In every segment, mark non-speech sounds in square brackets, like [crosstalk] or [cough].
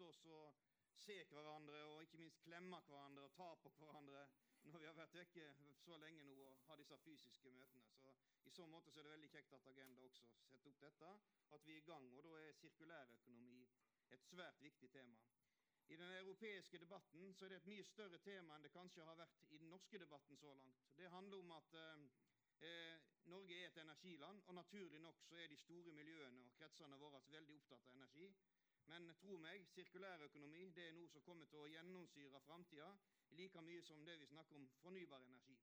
godt å se hverandre og ikke minst klemme hverandre og ta på hverandre når vi har vært vekke så lenge nå og har disse fysiske møtene. Så I så måte så er det veldig kjekt at Agenda også setter opp dette, at vi er i gang. Og da er sirkulærøkonomi et svært viktig tema. I den europeiske debatten så er det et mye større tema enn det kanskje har vært i den norske debatten så langt. Det handler om at eh, eh Norge er et energiland, og naturlig nok så er de store miljøene og kretsene våre veldig opptatt av energi. Men tro meg, sirkulærøkonomi er noe som kommer til å gjennomsyre framtida like mye som det vi snakker om fornybar energi.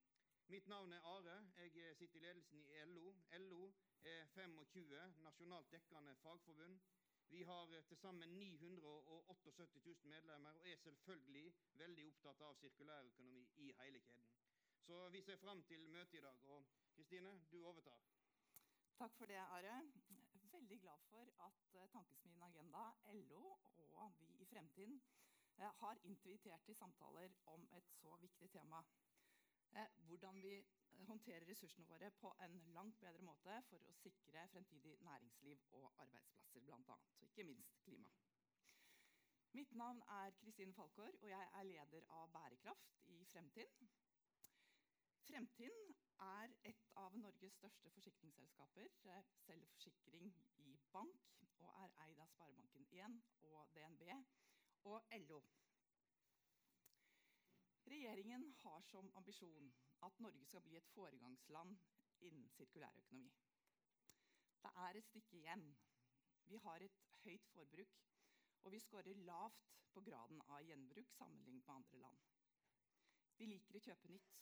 Mitt navn er Are. Jeg sitter i ledelsen i LO. LO er 25 nasjonalt dekkende fagforbund. Vi har eh, til sammen 978 000 medlemmer og er selvfølgelig veldig opptatt av sirkulærøkonomi i hele kjeden. Så vi ser fram til møtet i dag. Og Kristine, du overtar. Takk for det, Are. Veldig glad for at eh, Tankesmien Agenda, LO og vi i Fremtiden eh, har invitert til samtaler om et så viktig tema. Hvordan vi håndterer ressursene våre på en langt bedre måte for å sikre fremtidig næringsliv og arbeidsplasser, annet, og ikke minst klima. Mitt navn er Kristine Falkår, og jeg er leder av Bærekraft i Fremtiden. Fremtiden er et av Norges største forsikringsselskaper. Selger forsikring i bank og er eid av Sparebanken1 og DNB og LO. Regjeringen har som ambisjon at Norge skal bli et foregangsland innen sirkulærøkonomi. Det er et stykke igjen. Vi har et høyt forbruk, og vi scorer lavt på graden av gjenbruk sammenlignet med andre land. Vi liker å kjøpe nytt.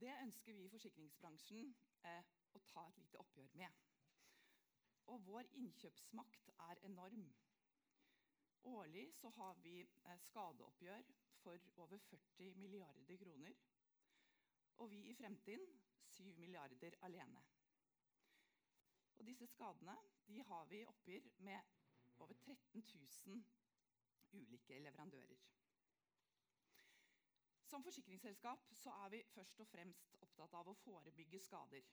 Det ønsker vi i forsikringsbransjen eh, å ta et lite oppgjør med. Og vår innkjøpsmakt er enorm. Årlig så har vi eh, skadeoppgjør for over 40 milliarder kroner. Og vi i fremtiden 7 milliarder alene. Og disse skadene de har vi oppgir med over 13 000 ulike leverandører. Som forsikringsselskap er vi først og fremst opptatt av å forebygge skader.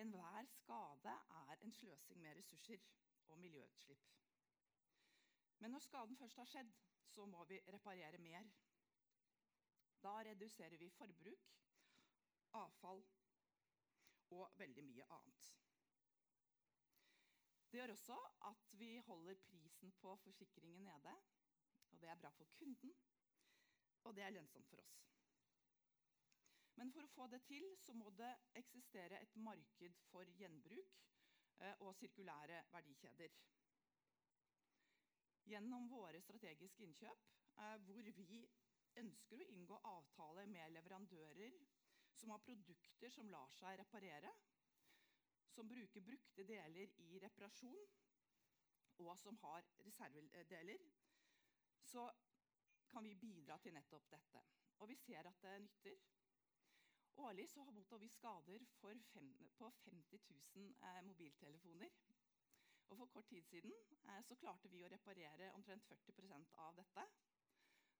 Enhver skade er en sløsing med ressurser og miljøutslipp. Men når skaden først har skjedd, så må vi reparere mer. Da reduserer vi forbruk, avfall og veldig mye annet. Det gjør også at vi holder prisen på forsikringen nede. Og det er bra for kunden, og det er lønnsomt for oss. Men for å få det til så må det eksistere et marked for gjenbruk eh, og sirkulære verdikjeder gjennom våre strategiske innkjøp, eh, hvor vi ønsker å inngå avtale med leverandører som har produkter som lar seg reparere, som bruker brukte deler i reparasjon, og som har reservedeler, så kan vi bidra til nettopp dette. Og vi ser at det nytter. Årlig så mottar vi skader fem, på 50 000 eh, mobiltelefoner. Og For kort tid siden eh, så klarte vi å reparere omtrent 40% av dette.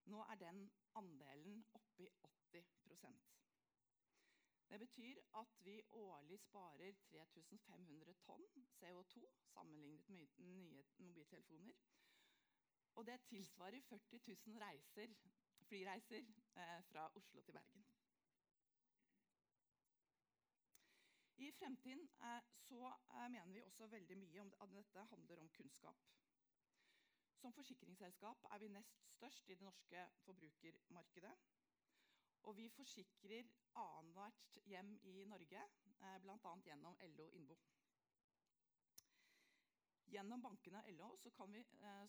Nå er den andelen oppe i 80% Det betyr at vi årlig sparer 3500 tonn CO2 sammenlignet med nye mobiltelefoner. Og det tilsvarer 40 000 reiser, flyreiser eh, fra Oslo til Bergen. I fremtiden eh, så eh, mener vi også veldig mye om at dette handler om kunnskap. Som forsikringsselskap er vi nest størst i det norske forbrukermarkedet. Og vi forsikrer annethvert hjem i Norge, eh, bl.a. gjennom LO Innbo. Gjennom bankene og LO så kan vi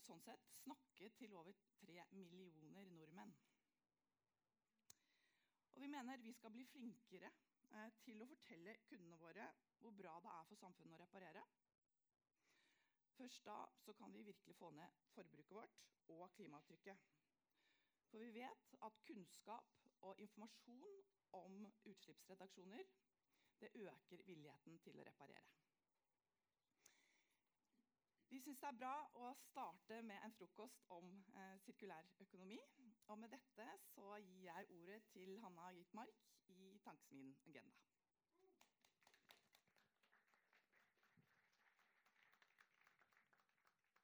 sånn sett snakke til over tre millioner nordmenn. Og vi mener vi skal bli flinkere Eh, til å fortelle kundene våre hvor bra det er for samfunnet å reparere. Først da så kan vi virkelig få ned forbruket vårt og klimaavtrykket. For vi vet at kunnskap og informasjon om utslippsredaksjoner det øker villigheten til å reparere. Vi syns det er bra å starte med en frokost om eh, sirkulær økonomi. Og med dette så gir jeg ordet til Hanna Gitmark i Tankesmien Agenda.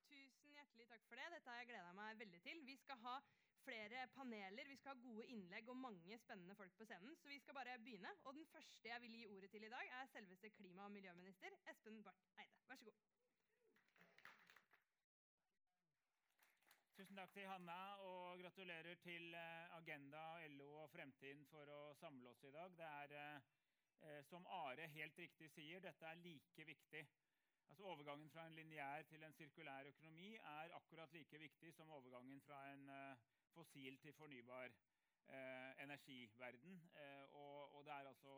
Tusen Hjertelig takk for det. Dette har jeg gleda meg veldig til. Vi skal ha flere paneler, vi skal ha gode innlegg og mange spennende folk på scenen. Så vi skal bare begynne. Og den første jeg vil gi ordet til i dag, er selveste klima- og miljøminister Espen Barth Eide. Vær så god. Tusen takk til Hanna, og gratulerer til eh, Agenda, LO og Fremtiden for å samle oss i dag. Det er, eh, som Are helt riktig sier, dette er like viktig. Altså Overgangen fra en lineær til en sirkulær økonomi er akkurat like viktig som overgangen fra en eh, fossil til fornybar energiverden. Og, det er altså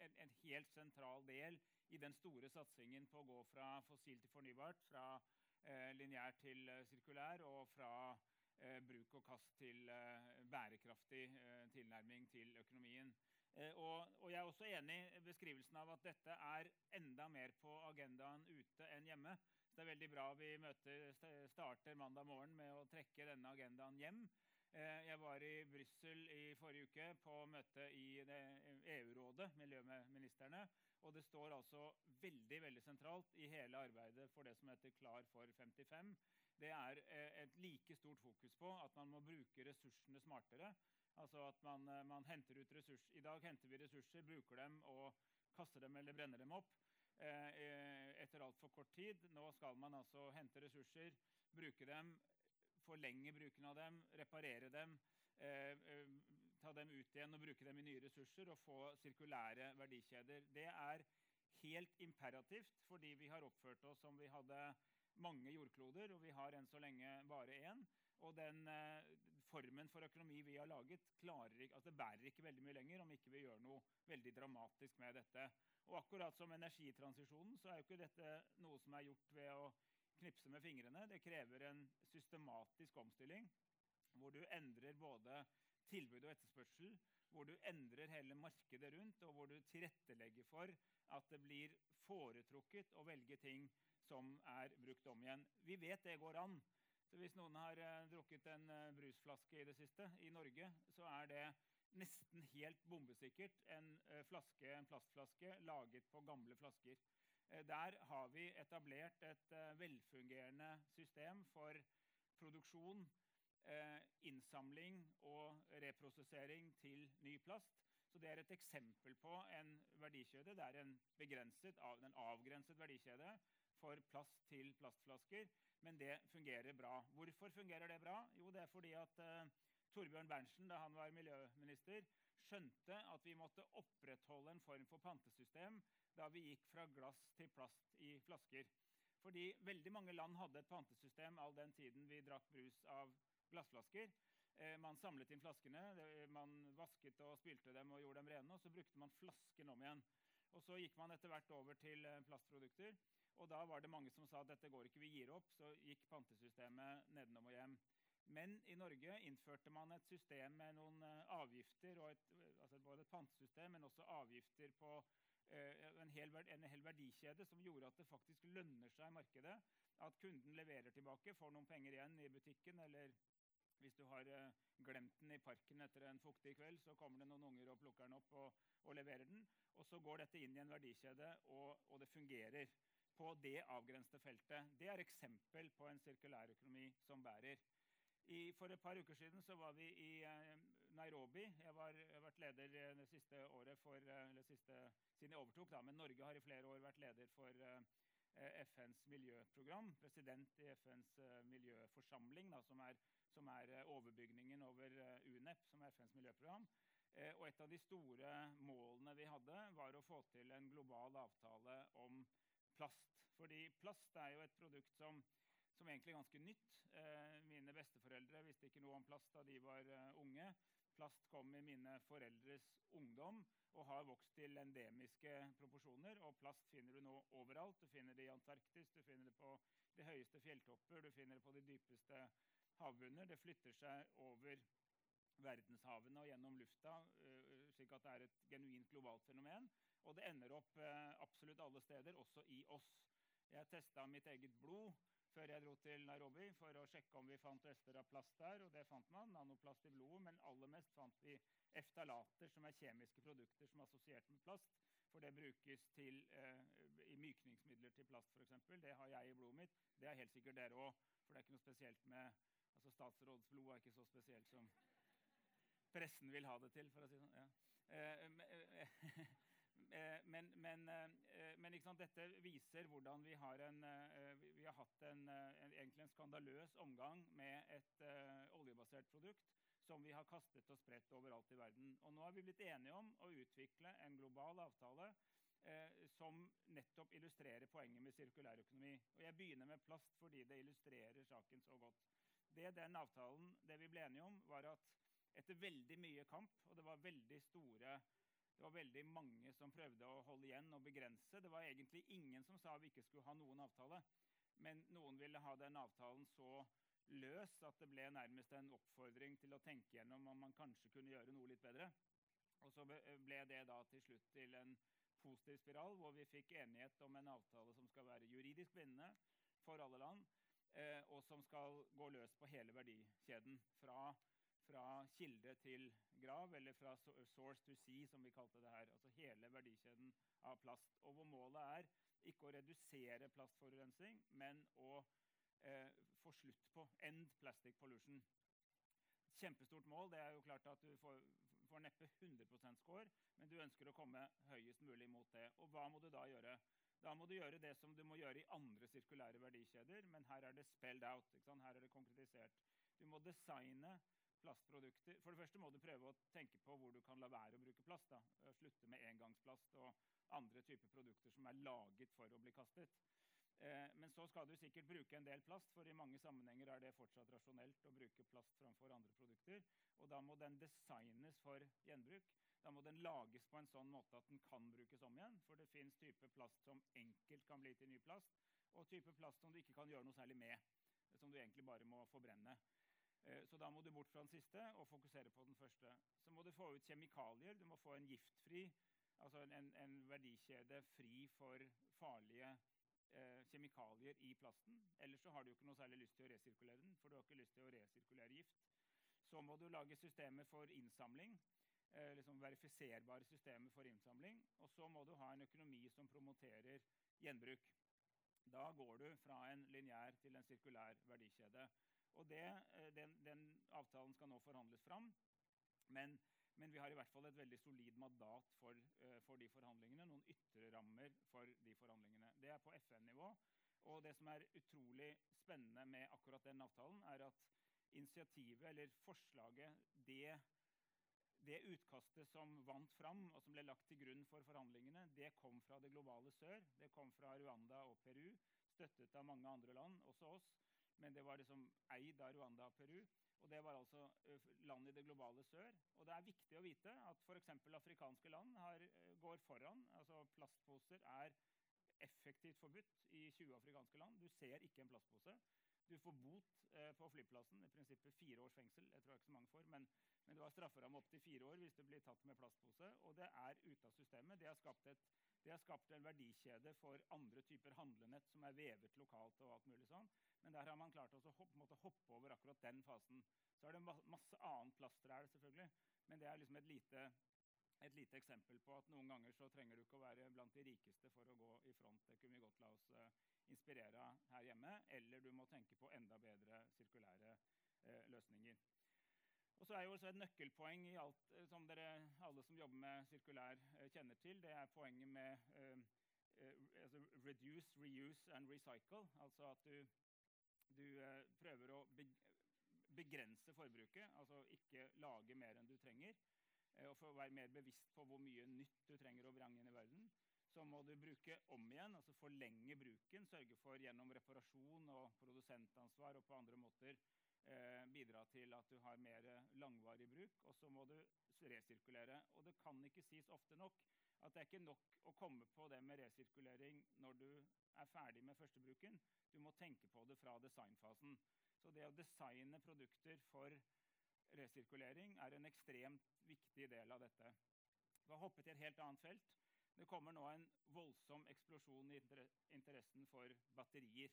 en, en, helt sentral del i den store satsingen på å gå fra fossil til fornybart. fra Eh, lineær til eh, sirkulær, og fra eh, bruk og kast til bærekraftig tilnærming til økonomien. Og, og, Jeg er også enig i beskrivelsen av at dette er enda mer på agendaen ute enn hjemme. Så Det er veldig bra vi møter, starter mandag morgen med å trekke denne agendaen hjem. Jeg var i Brussel i forrige uke på møte i EU-rådet, miljøministrene. Og det står altså veldig veldig sentralt i hele arbeidet for det som heter Klar for 55. Det er eh, et like stort fokus på at man må bruke ressursene smartere. Altså at man, eh, man henter ut ressurs. I dag henter vi ressurser, bruker dem og kaster dem eller brenner dem opp eh, etter altfor kort tid. Nå skal man altså hente ressurser, bruke dem, forlenge bruken av dem, reparere dem ta dem ut igjen og bruke dem i nye ressurser og få sirkulære verdikjeder. Det er helt imperativt fordi vi har oppført oss som vi hadde mange jordkloder, og vi har enn så lenge bare én. Og den eh, formen for økonomi vi har laget, klarer, altså det bærer ikke veldig mye lenger om ikke vi gjør noe veldig dramatisk med dette. Og akkurat som energitransisjonen så er jo ikke dette noe som er gjort ved å knipse med fingrene. Det krever en systematisk omstilling hvor du endrer både tilbud og etterspørsel, hvor du endrer hele markedet rundt, og hvor du tilrettelegger for at det blir foretrukket å velge ting som er brukt om igjen. Vi vet det går an. Så Hvis noen har uh, drukket en uh, brusflaske i det siste i Norge, så er det nesten helt bombesikkert en, uh, flaske, en plastflaske laget på gamle flasker. Der har vi etablert et velfungerende system for produksjon eh, innsamling og reprosessering til ny plast. Så Det er et eksempel på en verdikjede. Det er en, begrenset, en avgrenset verdikjede for plast til plastflasker, men det fungerer bra. Hvorfor fungerer det bra? Jo, det er fordi at uh, Torbjørn Berntsen, da han var miljøminister, skjønte at vi måtte opprettholde en form for pantesystem da vi gikk fra glass til plast i flasker. Fordi veldig mange land hadde et pantesystem all den tiden vi drakk brus av glassflasker. Eh, man samlet inn flaskene, man vasket og spylte dem og gjorde dem rene. og Så brukte man flasken om igjen. Og Så gikk man etter hvert over til eh, plastprodukter. og Da var det mange som sa at dette går ikke, vi gir opp. Så gikk pantesystemet nedenom og hjem. Men i Norge innførte man et system med noen eh, avgifter, et, altså både et pantesystem, men også avgifter på en hel, en hel verdikjede som gjorde at det faktisk lønner seg i markedet. At kunden leverer tilbake, får noen penger igjen i butikken eller hvis du har eh, glemt den i parken etter en fuktig kveld, så kommer det noen unger og plukker den opp og, og leverer den. Og så går dette inn i en verdikjede, og, og det fungerer på det avgrensede feltet. Det er eksempel på en sirkulærøkonomi som bærer. I, for et par uker siden var vi i eh, Nairobi. Jeg, har vært leder eh, det siste året for, eller siste, siden jeg overtok, da, men Norge har i flere år vært leder for eh, FNs miljøprogram. President i FNs eh, miljøforsamling, da, som er som er eh, overbygningen over eh, UNEP, som er FNs miljøprogram. Eh, og et av de store målene vi hadde, var å få til en global avtale om plast. Fordi plast er jo et produkt som, som egentlig er ganske nytt. Mine besteforeldre visste ikke noe om plast da de var unge. Plast kom i mine foreldres ungdom og har vokst til endemiske proporsjoner. Og plast finner du nå overalt. Du finner det i Antarktis, du finner det på de høyeste fjelltopper, du finner det på de dypeste havbunner. Det flytter seg over verdenshavene og gjennom lufta, eh, slik at det er et genuint globalt fenomen. Og det ender opp eh, absolutt alle steder, også i oss. Jeg testa mitt eget blod før jeg dro til Nairobi for å sjekke om vi fant rester av plast der, og det fant man. Nanoplast i blodet, men aller mest fant vi eftalater, som er kjemiske produkter som er assosiert med plast. For det brukes til, eh, i mykningsmidler til plast, f.eks. Det har jeg i blodet mitt. Det har helt sikkert dere òg. For det er ikke noe spesielt med altså Statsrådsblod er ikke så spesielt som pressen vil ha det til, for å si det sånn. Ja. Men, men, men dette viser hvordan vi har, en, vi har hatt en, en, en skandaløs omgang med et uh, oljebasert produkt som vi har kastet og spredt overalt i verden. Og nå har vi blitt enige om å utvikle en global avtale uh, som nettopp illustrerer poenget med sirkulærøkonomi. Og jeg begynner med plast fordi det illustrerer saken så godt. Det den avtalen, det vi ble enige om, var at etter veldig mye kamp, og det var veldig store det var veldig mange som prøvde å holde igjen og begrense. Det var egentlig ingen som sa vi ikke skulle ha noen avtale. Men noen ville ha den avtalen så løs at det ble nærmest en oppfordring til å tenke gjennom om man kanskje kunne gjøre noe litt bedre. Og så ble det da til slutt til en positiv spiral, hvor vi fikk enighet om en avtale som skal være juridisk bindende for alle land, eh, og som skal gå løs på hele verdikjeden. Fra, fra, kilde til grav, eller fra source to sea, som vi kalte det her. Altså hele verdikjeden av plast. Og hvor målet er ikke å redusere plastforurensning, men å eh, få slutt på. End plastic pollution. Kjempestort mål. det er jo klart at Du får, får neppe 100 score, men du ønsker å komme høyest mulig mot det. Og hva må du da gjøre? Da må du gjøre det som du må gjøre i andre sirkulære verdikjeder, men her er det spelled out. Her er det konkretisert. Du må designe plastprodukter. For det første må du prøve å tenke på hvor du kan la være å bruke plast. da. Slutte med engangsplast og andre typer produkter som er laget for å bli kastet. Eh, men så skal du sikkert bruke en del plast, for i mange sammenhenger er det fortsatt rasjonelt å bruke plast framfor andre produkter. Og da må den designes for gjenbruk. Da må den lages på en sånn måte at den kan brukes om igjen. For det fins type plast som enkelt kan bli til ny plast, og type plast som du ikke kan gjøre noe særlig med. Som du egentlig bare må forbrenne. Eh, så da må du bort fra den siste og fokusere på den første. Så må du få ut kjemikalier. Du må få en giftfri, altså en, en verdikjede fri for farlige eh, kjemikalier i plasten. Ellers så har du ikke noe særlig lyst til å resirkulere den, for du har ikke lyst til å resirkulere gift. Så må du lage systemer for innsamling. Eh, liksom verifiserbare systemer for innsamling. Og så må du ha en økonomi som promoterer gjenbruk. Da går du fra en lineær til en sirkulær verdikjede. Og det, eh, den, den, avtalen skal nå forhandles fram. Men, men, vi har i hvert fall et veldig solid mandat for, uh, for de forhandlingene. Noen ytre rammer for de forhandlingene. Det er på FN-nivå. Og det som er utrolig spennende med akkurat den avtalen, er at initiativet, eller forslaget, det, det utkastet som vant fram, og som ble lagt til grunn for forhandlingene, det kom fra det globale sør. Det kom fra Rwanda og Peru, støttet av mange andre land, også oss. Men det var liksom eid av Rwanda og Peru. Og det var altså land i det globale sør. Og det er viktig å vite at f.eks. afrikanske land har, går foran. Altså plastposer er effektivt forbudt i 20 afrikanske land. Du ser ikke en plastpose. Du får bot eh, på flyplassen, i prinsippet fire års fengsel. Jeg tror ikke så mange får, men, men det var strafferamme opp til fire år hvis du blir tatt med plastpose. Og det er ute av systemet. Det har skapt, et, det har skapt en verdikjede for andre typer handlenett som er vevet lokalt og alt mulig sånn. Men der har man klart å hoppe, hoppe over akkurat den fasen. Så er det masse annet her selvfølgelig. Men det er liksom et lite et lite eksempel på at noen ganger så trenger du ikke å være blant de rikeste for å gå i front. Det kunne vi godt la oss uh, inspirere her hjemme. Eller du må tenke på enda bedre sirkulære uh, løsninger. Og så er jo også Et nøkkelpoeng i alt uh, som dere alle som jobber med sirkulær, kjenner til, det er poenget med altså reduce, reuse and recycle. Altså at du, du prøver å begrense forbruket, altså ikke lage mer enn du trenger. Eh, og for å være mer bevisst på hvor mye nytt du trenger å bringe inn i verden, så må du bruke om igjen, altså forlenge bruken. Sørge for gjennom reparasjon og produsentansvar og på andre måter eh, bidra til at du har mer langvarig bruk. Og så må du resirkulere. Og det kan ikke sies ofte nok at det er ikke nok å komme på det med resirkulering når du er ferdig med førstebruken. Du må tenke på det fra designfasen. Så det å designe produkter for resirkulering er en ekstremt viktig del av dette. Vi har hoppet til et helt annet felt. Det kommer nå en voldsom eksplosjon i interessen for batterier.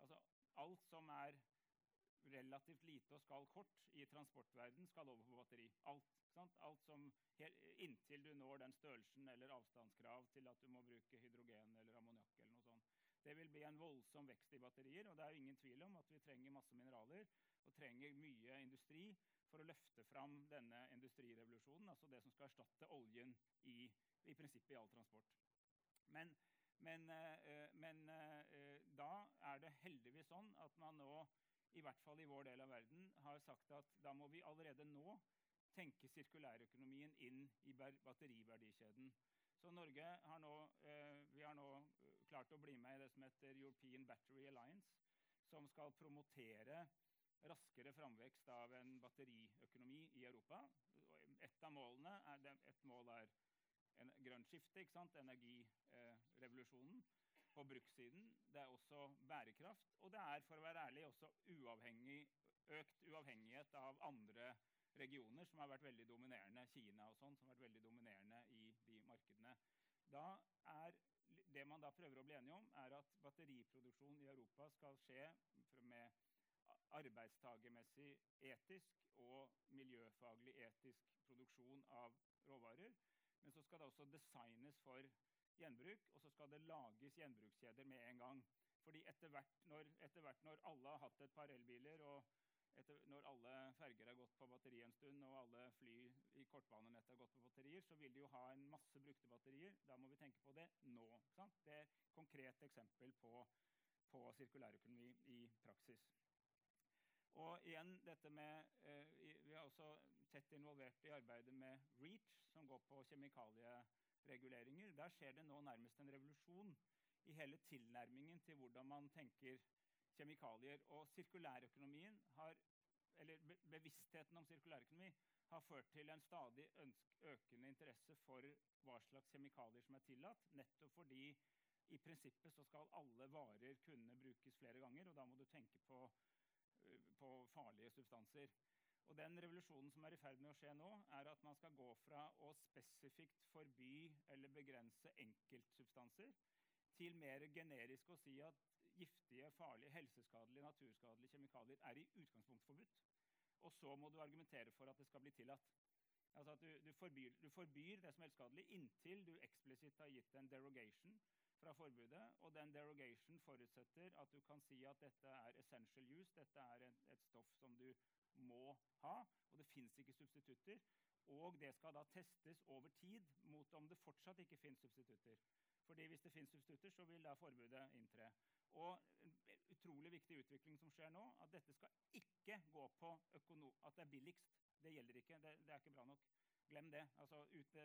Altså alt som er relativt lite og skal kort i transportverden skal over på batteri. Alt. Alt som, inntil du når den størrelsen eller avstandskrav til at du må bruke hydrogen eller ammoniakk eller noe sånt. Det vil bli en voldsom vekst i batterier, og det er ingen tvil om at vi trenger masse mineraler og trenger mye industri for å løfte fram denne industrirevolusjonen, altså det som skal erstatte oljen i, i prinsippet i all transport. Men, men, eh, men eh, da er det heldigvis sånn at man nå i hvert fall i vår del av verden, har sagt at da må vi allerede nå tenke sirkulærøkonomien inn i batteriverdikjeden. Så Norge har nå, eh, har nå eh, klart å bli med i det som heter European Battery Alliance, som skal promotere raskere framvekst av en batteriøkonomi i Europa. Et av målene er, et mål er en grønt skifte, energirevolusjonen. På brukssiden. Det er også bærekraft. Og det er for å være ærlig også uavhengig, økt uavhengighet av andre regioner som har vært veldig dominerende, Kina og sånn, som har vært veldig dominerende i de markedene. Da er det man da prøver å bli enige om, er at batteriproduksjon i Europa skal skje med arbeidstagermessig etisk og miljøfaglig etisk produksjon av råvarer. Men så skal det også designes for gjenbruk, og så skal det lages gjenbrukskjeder med en gang. Fordi etter hvert når, etter hvert når alle har hatt et par elbiler, og etter, når alle ferger har gått på batteri en stund, og alle fly i kortbanenettet har gått på batterier, så vil de jo ha en masse brukte batterier. Da må vi tenke på det nå. Sant? Det er et konkret eksempel på, på sirkulærøkonomi i praksis. Og igjen dette med, eh, Vi er også tett involvert i arbeidet med REACH, som går på kjemikaliereguleringer. Der skjer det nå nærmest en revolusjon i hele tilnærmingen til hvordan man tenker kjemikalier. Og sirkulærøkonomien har, eller bevisstheten om sirkulærøkonomi har ført til en stadig økende interesse for hva slags kjemikalier som er tillatt, nettopp fordi i prinsippet så skal alle varer kunne brukes flere ganger, og da må du tenke på, på farlige substanser. Og Den revolusjonen som er i ferd med å skje nå, er at man skal gå fra å spesifikt forby eller begrense enkeltsubstanser, til mer generisk å si at giftige, farlige, helseskadelige, naturskadelige kjemikalier er i utgangspunktet forbudt. Og så må du argumentere for at det skal bli tillatt. Altså at du, du, forbyr, du, forbyr, det som er helseskadelig inntil du eksplisitt har gitt en derogation fra forbudet. Og den derogation forutsetter at du kan si at dette er essential use, dette er et, et stoff som du må ha, og det fins ikke substitutter. Og det skal da testes over tid mot om det fortsatt ikke fins substitutter. Fordi Hvis det fins substitutter, så vil da forbudet inntre. Og En utrolig viktig utvikling som skjer nå, at dette skal ikke gå på at det er billigst. Det gjelder ikke. Det, det er ikke bra nok. Glem det. Altså, ut,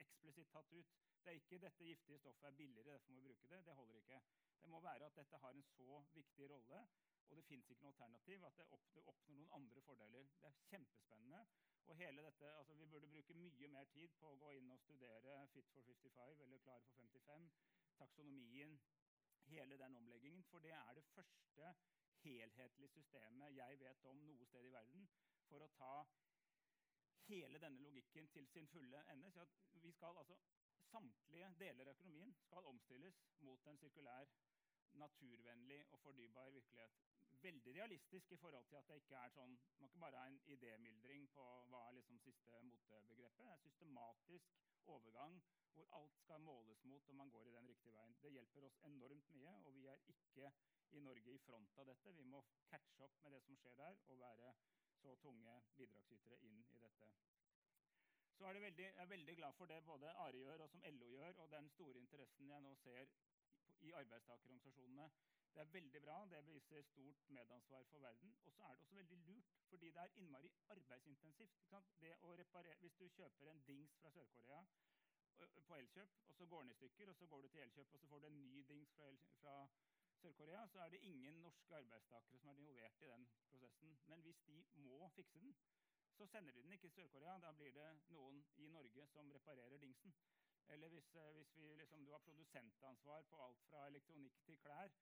Eksplisitt tatt ut. Det er ikke dette giftige stoffet er billigere, derfor må vi bruke det. Det holder ikke. Det må være at dette har en så viktig rolle og det fins ikke noe alternativ, at det oppnår, noen andre fordeler. Det er kjempespennende. Og hele dette, altså Vi burde bruke mye mer tid på å gå inn og studere Fit for 55 eller Klar for 55, taksonomien, hele den omleggingen. For det er det første helhetlige systemet jeg vet om noe sted i verden for å ta hele denne logikken til sin fulle ende. Så vi skal altså, Samtlige deler av økonomien skal omstilles mot en sirkulær, naturvennlig og fordybar virkelighet veldig realistisk i forhold til at det ikke er sånn Man kan bare ha en idémyldring på hva er liksom siste motebegrepet. Det er systematisk overgang hvor alt skal måles mot om man går i den riktige veien. Det hjelper oss enormt mye, og vi er ikke i Norge i front av dette. Vi må catche opp med det som skjer der, og være så tunge bidragsytere inn i dette. Så er veldig, jeg er veldig glad for det både Ari gjør, og som LO gjør, og den store interessen jeg nå ser i arbeidstakerorganisasjonene det er veldig bra. Det viser stort medansvar for verden. Og så er det også veldig lurt, fordi det er innmari arbeidsintensivt. hvis du kjøper en dings fra Sør-Korea på Elkjøp, og så går den i stykker, og så går du til Elkjøp og så får du en ny dings fra, fra Sør-Korea, så er det ingen norske arbeidstakere som er involvert i den prosessen. Men hvis de må fikse den, så sender de den ikke til Sør-Korea. Da blir det noen i Norge som reparerer dingsen. Eller hvis, eh, hvis vi, liksom, du har produsentansvar på alt fra elektronikk til klær,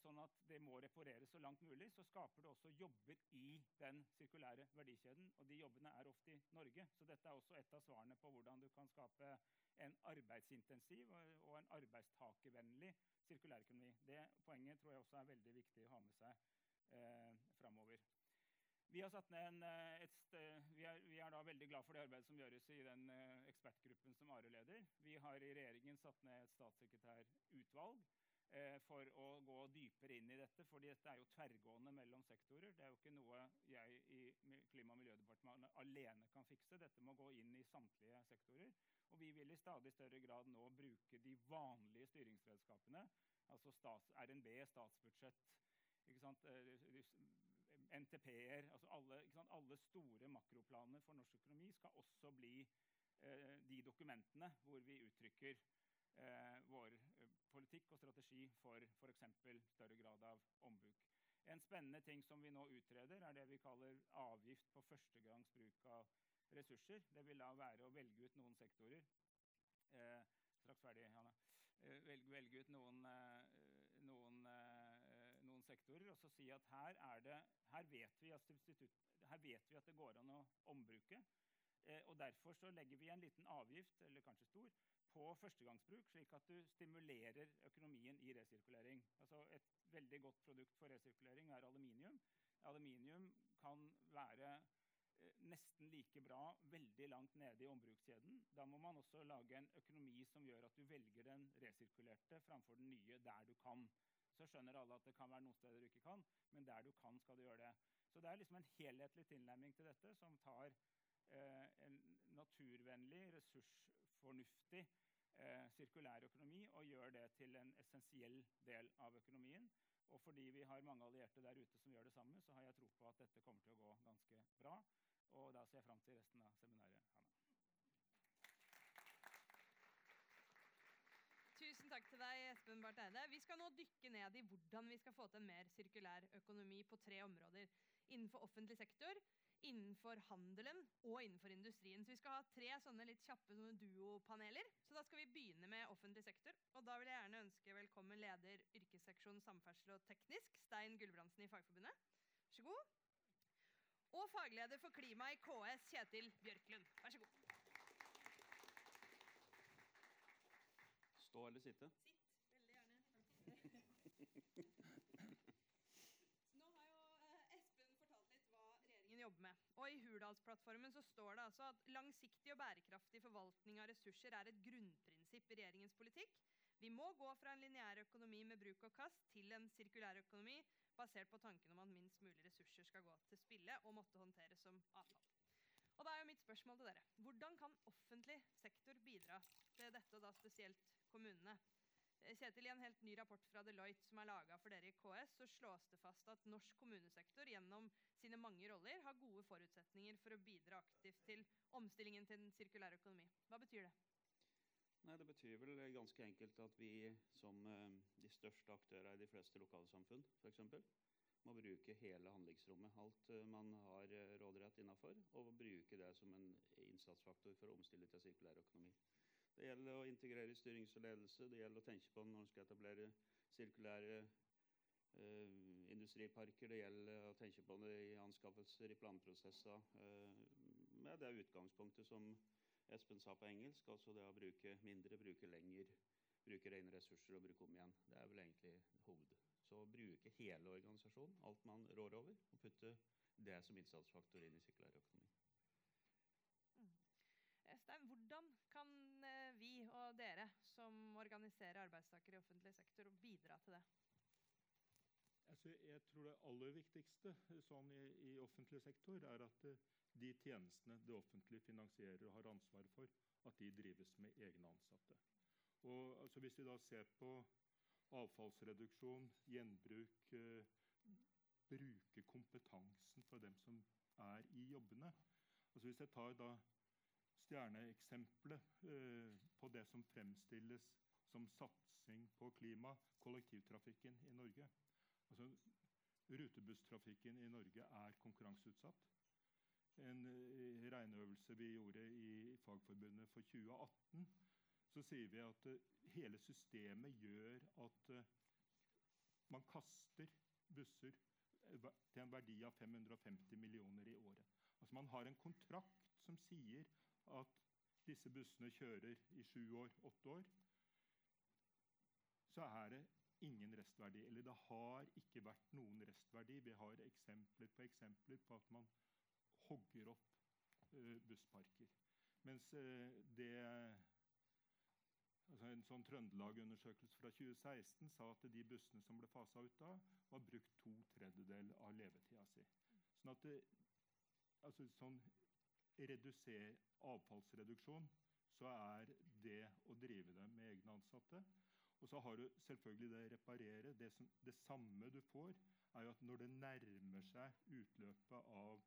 sånn at det må repareres så langt mulig, så skaper det også jobber i den sirkulære verdikjeden. Og de jobbene er ofte i Norge. Så dette er også et av svarene på hvordan du kan skape en arbeidsintensiv og en arbeidstakervennlig sirkulærøkonomi. Det poenget tror jeg også er veldig viktig å ha med seg eh, framover. Vi, en, eh, vi, er, vi, er, da veldig glad for det arbeidet som gjøres i den eh, ekspertgruppen som Are leder. Vi har i regjeringen satt ned et statssekretærutvalg eh, for å gå dypere inn i dette. fordi dette er jo tverrgående mellom sektorer. Det er jo ikke noe jeg i Klima- og miljødepartementet alene kan fikse. Dette må gå inn i samtlige sektorer. Og vi vil i stadig større grad nå bruke de vanlige styringsredskapene, altså stats, RNB, statsbudsjett, NTP-er altså alle, alle, store makroplaner for norsk økonomi skal også bli eh, de dokumentene hvor vi uttrykker eh, vår eh, politikk og strategi for f.eks. større grad av ombruk. En spennende ting som vi nå utreder, er det vi kaller avgift på førstegangs bruk av ressurser. Det vil da være å velge ut noen sektorer eh, Straks ferdig, Hanne. Eh, velge, velge, ut noen, eh, noen, eh, noen, sektorer og så si at her, det, her, vet vi at her vet vi at det går an å ombruke. Eh, og Derfor så legger vi en liten avgift, eller kanskje stor, på førstegangsbruk, slik at du stimulerer økonomien i resirkulering. Altså Et veldig godt produkt for resirkulering er aluminium. Aluminium kan være eh, nesten like bra veldig langt nede i ombrukskjeden. Da må man også lage en økonomi som gjør at du velger den resirkulerte framfor den nye der du kan. Så skjønner alle at det kan være noen steder du ikke kan, men der du kan, skal du gjøre det. Så det er liksom en helhetlig tilnærming til dette som tar eh, en naturvennlig, ressursfornuftig eh, sirkulærøkonomi og gjør det til en essensiell del av økonomien. Og fordi vi har mange allierte der ute som gjør det samme, så har jeg tro på at dette kommer til å gå ganske bra. Og da ser jeg fram til resten av seminaret. Hanna. Tusen takk til deg, Espen Barth Eide. Vi skal nå dykke ned i hvordan vi skal få til en mer sirkulær økonomi på tre områder. Innenfor offentlig sektor, innenfor handelen og innenfor industrien. Så Vi skal ha tre sånne litt kjappe duopaneler. Så Da skal vi begynne med offentlig sektor. og Da vil jeg gjerne ønske velkommen leder yrkesseksjon samferdsel og teknisk, Stein Gulbrandsen i Fagforbundet. Vær så god. Og fagleder for klima i KS, Kjetil Bjørklund. Vær så god. Stå eller sitte? Sitt. Veldig gjerne. Jobber med. Og I Hurdalsplattformen så står det altså at langsiktig og bærekraftig forvaltning av ressurser er et grunnprinsipp i regjeringens politikk. Vi må gå fra en lineær økonomi med bruk og kast til en sirkulær økonomi basert på tanken om at minst mulig ressurser skal gå til spille og måtte håndteres som avfall. Og da er jo mitt spørsmål til dere. Hvordan kan offentlig sektor bidra til dette, og da spesielt kommunene? Kjetil, I en helt ny rapport fra Deloitte som er laga for dere i KS, så slås det fast at norsk kommunesektor gjennom sine mange roller har gode forutsetninger for å bidra aktivt til omstillingen til den sirkulære økonomi. Hva betyr det? Nei, Det betyr vel ganske enkelt at vi som eh, de største aktører i de fleste lokalsamfunn f.eks. må bruke hele handlingsrommet, alt eh, man har eh, råderett innafor, og bruke det som en innsatsfaktor for å omstille til sirkulær økonomi. Det gjelder å integrere styrings og ledelse. Det gjelder å tenke på når man skal etablere sirkulære uh, industriparker. Det gjelder å tenke på det i anskaffelser, i planprosesser. Uh, med det utgangspunktet som Espen sa på engelsk, altså det å bruke mindre, bruke lenger, bruke rene ressurser og bruke om igjen. Det er vel egentlig hoved. Så bruke hele organisasjonen, alt man rår over, og putte det som innsatsfaktor inn i sirkulær økonomi. Stein, hvordan kan og dere som organiserer arbeidstakere i offentlig sektor, bidra til det? Altså, jeg tror det aller viktigste eh, sånn i, i, offentlig sektor er at eh, de tjenestene det offentlige finansierer og har ansvar for, at de drives med egne ansatte. Og, altså, hvis vi da ser på avfallsreduksjon, gjenbruk, eh, bruke kompetansen for dem som er i jobbene altså Hvis jeg tar da stjerneeksempelet eh, på det som fremstilles som satsing på klima, kollektivtrafikken i Norge. Altså, rutebusstrafikken i Norge er konkurranseutsatt. En eh, regneøvelse vi gjorde i Fagforbundet for 2018, så sier vi at eh, hele systemet gjør at eh, man kaster busser til en verdi av 550 millioner i året. Altså Man har en kontrakt som sier at disse bussene kjører i sju år, åtte år, så er det ingen restverdi. Eller det har ikke vært noen restverdi. Vi har eksempler på eksempler på at man hogger opp uh, bussparker. Mens uh, det altså En sånn Trøndelag-undersøkelse fra 2016 sa at de bussene som ble fasa ut da, var brukt to tredjedeler av levetida si. Sånn at det, altså sånn reduser, avfallsreduksjon, så er det å drive det med egne ansatte. Og så har du selvfølgelig det reparere. Det, som, det samme du får, er jo at når det nærmer seg utløpet av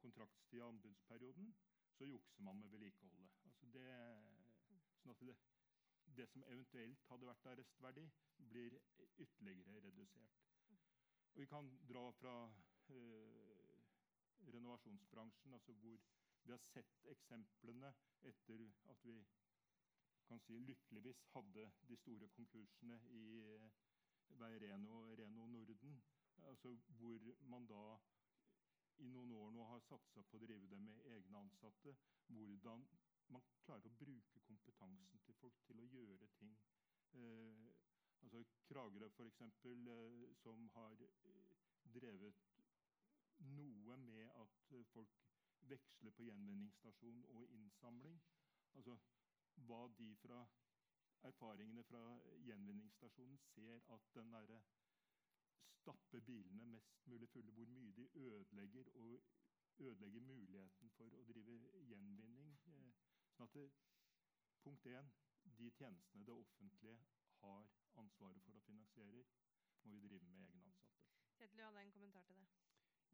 kontraktstid og anbudsperioden, så jukser man med vedlikeholdet. Altså det, sånn at det, det som eventuelt hadde vært av restverdi, blir ytterligere redusert. Og vi kan dra fra øh, renovasjonsbransjen, altså hvor vi har sett eksemplene etter at vi si lykkeligvis hadde de store konkursene i Veireno og Reno Norden. Altså hvor man da i noen år nå har satsa på å drive det med egne ansatte. Hvordan man klarer å bruke kompetansen til folk til å gjøre ting. Eh, altså Kragerø, f.eks., eh, som har eh, drevet noe med at folk veksler på gjenvinningsstasjon og innsamling. Altså hva de fra erfaringene fra gjenvinningsstasjonen ser at den derre stappe bilene mest mulig fulle, hvor mye de ødelegger og ødelegger muligheten for å drive gjenvinning. Sånn at det, punkt 1, de tjenestene det offentlige har ansvaret for å finansiere, må vi drive med egne ansatte. Kjetil, du hadde en kommentar til det?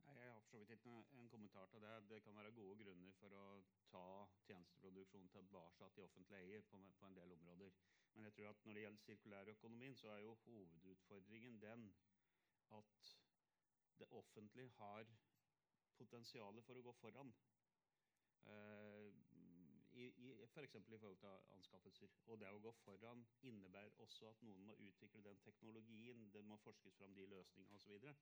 Jeg har for så vidt ikke en kommentar til det. Det kan være gode grunner for å ta tjenesteproduksjon tilbake til offentlig eie på, en del områder. Men jeg tror at når det gjelder sirkulærøkonomien, så er jo hovedutfordringen den at det offentlige har potensialet for å gå foran. Eh, i, i i forhold til anskaffelser. Og det å gå foran innebærer også at noen må utvikle den teknologien, det må forskes fram de løsningene osv.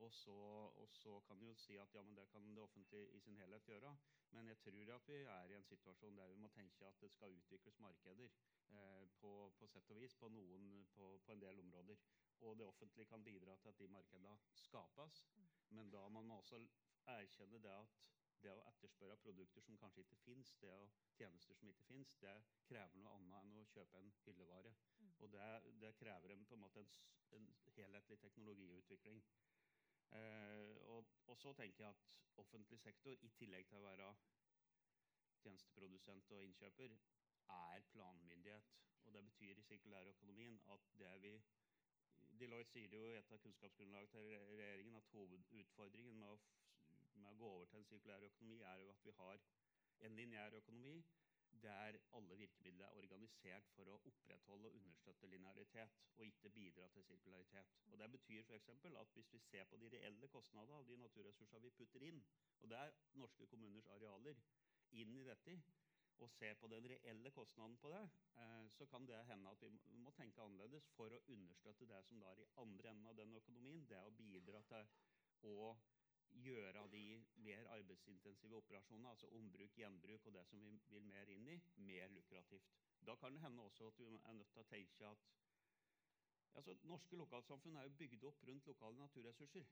Og så, og så kan du jo si at ja, men det kan det offentlige i sin helhet gjøre. Men jeg tror at vi er i en situasjon der vi må tenke at det skal utvikles markeder eh, på, på, sett og vis på, noen, på, på, en del områder. Og det offentlige kan bidra til at de markedene skapes. Men da må man også erkjenne det at det å etterspørre produkter som kanskje ikke fins, det å tjenester som ikke fins, det krever noe annet enn å kjøpe en hyllevare. Mm. Og det, det, krever en, på en måte en, en helhetlig teknologiutvikling. Eh, og, og, så tenker jeg at offentlig sektor, i tillegg til å være tjenesteprodusent og innkjøper, er planmyndighet. Og det betyr i sirkulærøkonomien at det vi Deloitte sier det jo i et av kunnskapsgrunnlagene til regjeringen at hovedutfordringen med å, med å, gå over til en sirkulær økonomi er jo at vi har en lineær økonomi der alle virkemidler er organisert for å opprettholde og understøtte linearitet, og ikke bidra til betyr f.eks. at hvis vi ser på de reelle kostnadene av de naturressursene vi putter inn, og det er norske kommuners arealer, inn i dette, og ser på den reelle kostnaden på det, eh, så kan det hende at vi må tenke annerledes for å understøtte det som da er i andre enden av den økonomien. Det å bidra til å gjøre de mer arbeidsintensive operasjonene, altså ombruk, gjenbruk og det som vi vil mer inn i, mer lukrativt. Da kan det hende også at vi er nødt til å tenke at altså, Norske lokalsamfunn er jo bygd opp rundt lokale naturressurser.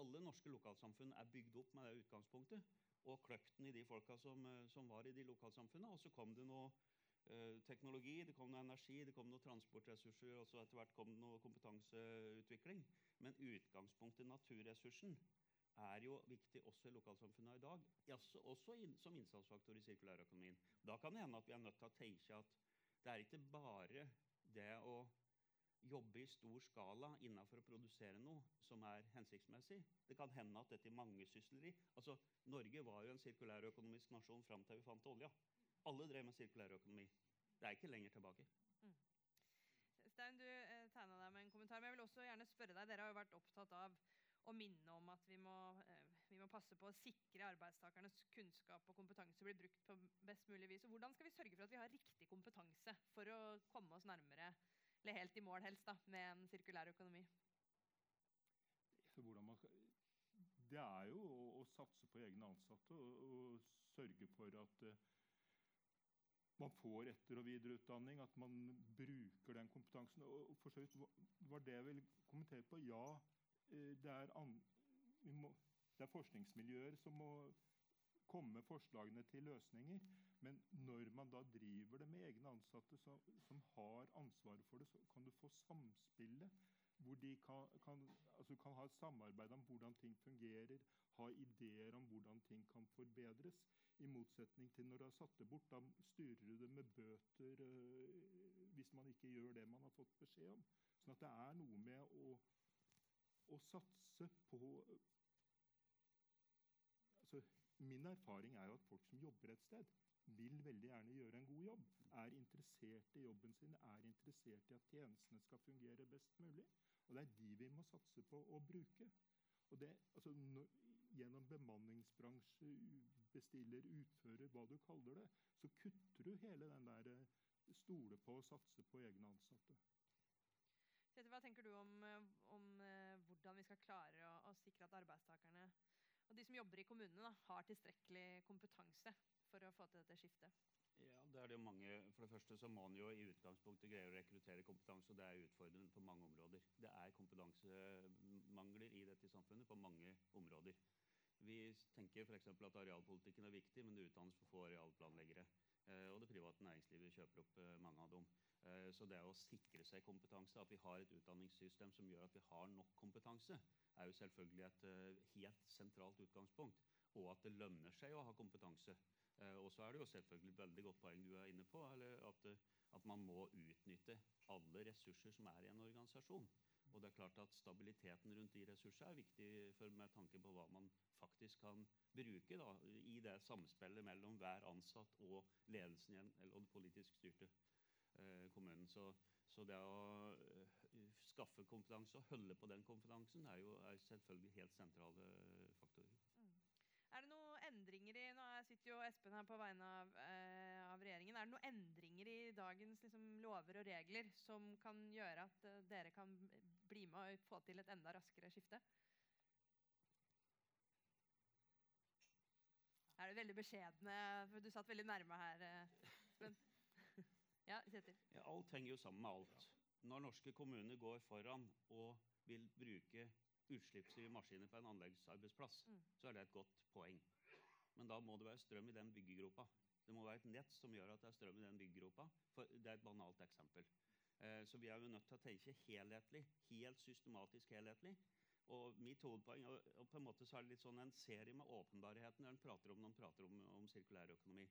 Alle norske lokalsamfunn er bygd opp med det utgangspunktet. Og kløkten i de folka som, som var i de lokalsamfunnene. Og så kom det noe eh, teknologi, det kom noe energi, det kom noe transportressurser, og så etter hvert kom det noe kompetanseutvikling. Men utgangspunktet, naturressursen, er jo viktig også i lokalsamfunnet i dag. Også, også in, som innsatsfaktor i sirkulærøkonomien. Da kan det hende at vi er nødt til å tenke at det er ikke bare det å jobbe i stor skala innenfor å produsere noe som er hensiktsmessig. Det kan hende at dette mangesysleri altså, Norge var jo en sirkulærøkonomisk nasjon fram til vi fant olja. Alle drev med sirkulærøkonomi. Det er ikke lenger tilbake. Mm. Stein, du eh, tegna deg med en kommentar. Men jeg vil også gjerne spørre deg, Dere har jo vært opptatt av å minne om at vi må, eh, vi må, passe på å sikre arbeidstakernes kunnskap og kompetanse blir brukt på best mulig vis. Og hvordan skal vi sørge for at vi har riktig kompetanse for å komme oss nærmere, eller helt i mål helst, da, med en sirkulær økonomi? Man, det er jo å, å, satse på egne ansatte og, og sørge for at uh, man får etter- og videreutdanning, at man bruker den kompetansen. Og for så vidt var det jeg ville kommentere på. Ja, Eh, det er an, må, Det er forskningsmiljøer som må komme med forslagene til løsninger. Men når man da driver det med egne ansatte som, som har ansvaret for det, så kan du få samspillet. Hvor de kan, kan, altså kan ha et samarbeid om hvordan ting fungerer, ha ideer om hvordan ting kan forbedres. I motsetning til når du har satt det bort. Da styrer du det med bøter øh, hvis man ikke gjør det man har fått beskjed om. Sånn at det er noe med å, å satse på altså, Min erfaring er jo at folk som jobber et sted, vil veldig gjerne gjøre en god jobb. Er interessert i jobben sin, er interessert i at tjenestene skal fungere best mulig. Og det er de vi må satse på å bruke. Og det, altså, no, gjennom bemanningsbransje, bestiller, utfører, hva du kaller det, så kutter du hele den der eh, stole på og satse på egne ansatte. Hva tenker du om, eh, om uh, hvordan vi skal klare å, å, sikre at arbeidstakerne og de som jobber i kommunene, da, har tilstrekkelig kompetanse for å få til dette skiftet? Ja, det er det mange. For det første så må man jo i utgangspunktet greie å rekruttere kompetanse, og det er utfordrende på mange områder. Det er kompetansemangler i dette samfunnet på mange områder. Vi tenker f.eks. at arealpolitikken er viktig, men det utdannes for få arealplanleggere. Eh, og det private næringslivet kjøper opp eh, mange av dem. Eh, så det å sikre seg kompetanse, at vi har et utdanningssystem som gjør at vi har nok kompetanse, er jo selvfølgelig et helt sentralt utgangspunkt. Og at det lønner seg å ha kompetanse. Eh, og så er det jo selvfølgelig et veldig godt poeng du er inne på, at, at, man må utnytte alle ressurser som er i en organisasjon. Og det er klart at Stabiliteten rundt de ressursene er viktig for, med tanke på hva man faktisk kan bruke da, i det samspillet mellom hver ansatt og ledelsen i en, eller den politisk styrte eh, kommunen. Så, så, det å uh, skaffe kompetanse og holde på den kompetansen er jo er selvfølgelig helt sentrale faktorer. Er det noen endringer i Nå sitter jo Espen her på vegne av, eh, av regjeringen. Er det noen endringer i dagens liksom, lover og regler som kan gjøre at eh, dere kan bli med og få til et enda raskere skifte? Er det veldig beskjedne for Du satt veldig nærme her, Espen. [laughs] ja, Kjetil. Ja, alt henger jo sammen med alt. Når norske kommuner går foran og vil bruke utslippsfrie maskiner på en anleggsarbeidsplass, mm. så er det et godt poeng. Men da må det være strøm i den byggegropa. Det må være et nett som gjør at det er strøm i den byggegropa. For det er et banalt eksempel. Eh, så vi er jo nødt til å tenke helhetlig. Helt systematisk helhetlig. Og mitt hovedpoeng, og på en måte så er det litt sånn en serie med åpenbarheten når en prater om, når en prater om, om sirkulærøkonomi.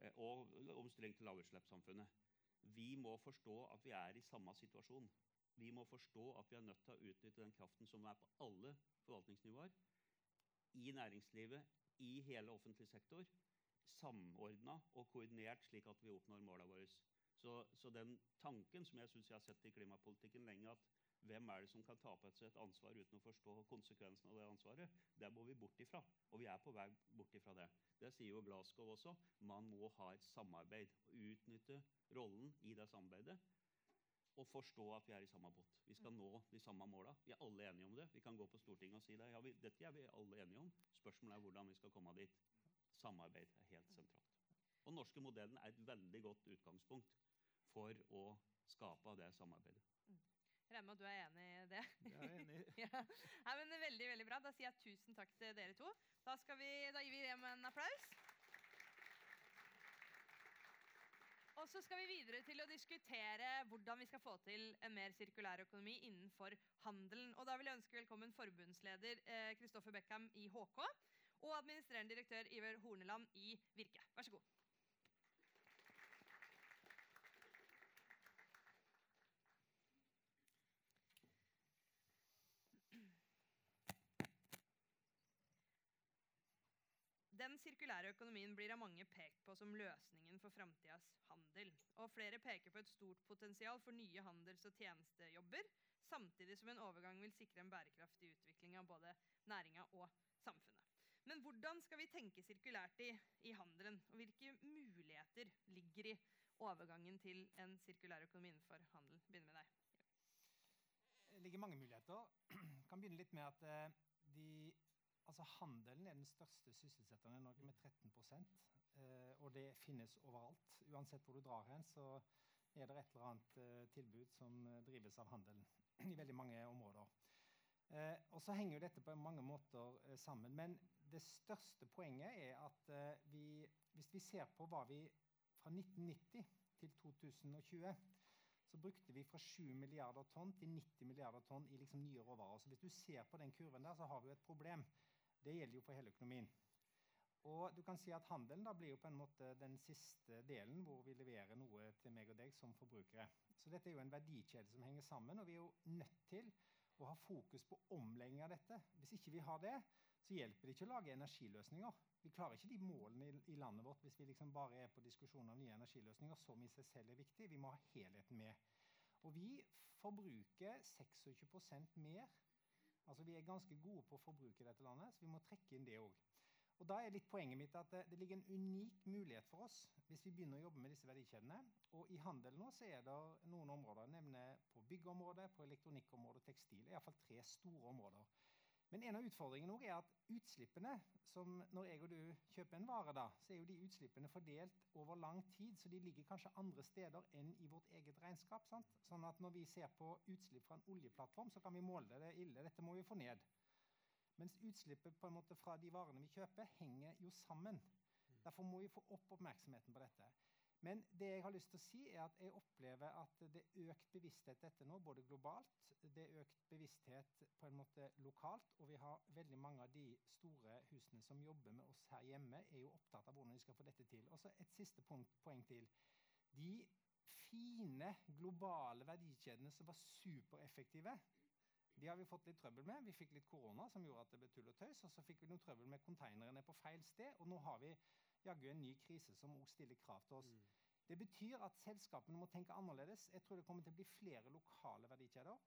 Eh, og omstilling til lavutslippssamfunnet. Vi må forstå at vi er i samme situasjon. Vi må forstå at vi er nødt til å utnytte den kraften som er på alle forvaltningsnivåer. I næringslivet, i hele offentlig sektor. Samordna og koordinert, slik at vi oppnår målene våre. Så, så, den tanken som jeg syns jeg har sett i klimapolitikken lenge, at hvem er det som kan ta på seg et ansvar uten å forstå konsekvensen av det ansvaret, det må vi bort ifra. Og vi er på vei bort ifra det. Det sier jo Glasgow også. Man må ha et samarbeid. Utnytte rollen i det samarbeidet og forstå at vi er i samme båt. Vi skal nå de samme måla. Vi er alle enige om det. Vi kan gå på Stortinget og si det. Ja, vi, dette er vi alle enige om. Spørsmålet er hvordan vi skal komme dit. Samarbeid er helt sentralt. Og Den norske modellen er et veldig godt utgangspunkt for å skape det samarbeidet. Mm. Jeg regner med at du er enig i det? Jeg er enig. [laughs] ja. Nei, men veldig, veldig bra. Da sier jeg tusen takk til dere to. Da, vi, da gir vi dem en applaus. Og så skal vi videre til å diskutere hvordan vi skal få til en mer sirkulær økonomi innenfor handelen. Og da vil jeg ønske velkommen forbundsleder Kristoffer eh, Beckham i HK og administrerende direktør Iver Horneland i Virke. Vær så god. Den sirkulære økonomien blir av mange pekt på som løsningen for framtidas handel. Og flere peker på et stort potensial for nye handels- og tjenestejobber, samtidig som en overgang vil sikre en bærekraftig utvikling av både næringa og samfunnet. Men hvordan skal vi tenke sirkulært i, i handelen, og hvilke muligheter ligger i overgangen til en sirkulær økonomi innenfor handel? Begynner med deg. Det ligger mange muligheter. Jeg [clears throat] kan begynne litt med at eh, de Altså Handelen er den største sysselsetteren i Norge med 13 eh, Og det finnes overalt. Uansett hvor du drar hen, så er det et eller annet eh, tilbud som eh, drives av handelen [clears throat] i veldig mange områder. Eh, og så henger jo dette på mange måter eh, sammen. Men det største poenget er at eh, vi, hvis vi ser på hva vi fra 1990 til 2020 så brukte vi fra 7 milliarder tonn til 90 milliarder tonn i liksom nye råvarer. Så hvis du ser på den kurven der, så har vi jo et problem. Det gjelder jo for hele økonomien. Og du kan si at Handelen da blir jo på en måte den siste delen hvor vi leverer noe til meg og deg som forbrukere. Så dette er jo en verdikjede som henger sammen, og vi er jo nødt til å ha fokus på omlegging av dette. Hvis ikke vi har det, så hjelper det ikke å lage energiløsninger. Vi klarer ikke de målene i, landet vårt hvis vi liksom bare er på diskusjon om nye energiløsninger, som i seg selv er viktig. Vi må ha helheten med. Og vi forbruker 26% mer. Altså Vi er ganske gode på å forbruke dette landet, så vi må trekke inn det òg. Og da er litt poenget mitt at det, det, ligger en unik mulighet for oss hvis vi begynner å jobbe med disse verdikjedene. Og i handel nå så er det noen områder. nemlig på byggeområdet, på elektronikkområdet, tekstil. Iallfall tre store områder. Men en av utfordringene er at utslippene som Når jeg og du kjøper en vare, da, så er jo de utslippene fordelt over lang tid. Så de ligger kanskje andre steder enn i vårt eget regnskap. Sant? Sånn at når vi ser på utslipp fra en oljeplattform, så kan vi måle det. Ille, dette må vi få ned. Mens utslippet på en måte fra de varene vi kjøper, henger jo sammen. Derfor må vi få opp oppmerksomheten på dette. Men det jeg har lyst til å si er at jeg opplever at det er økt bevissthet dette nå, både globalt, det er økt bevissthet på en måte lokalt, og vi har veldig mange av de store husene som jobber med oss her hjemme, er jo opptatt av hvordan de skal få dette til. Og så et siste punkt, poeng til. De fine globale verdikjedene som var supereffektive, de har vi fått litt trøbbel med. Vi fikk litt korona som gjorde at det ble tull og tøys. Og så fikk vi noe trøbbel med konteinerne på feil sted. Og nå har vi jaggu en ny krise som også stiller krav til oss. Mm. Det betyr at selskapene må tenke annerledes. Jeg tror det kommer til å bli flere lokale verdikjeder.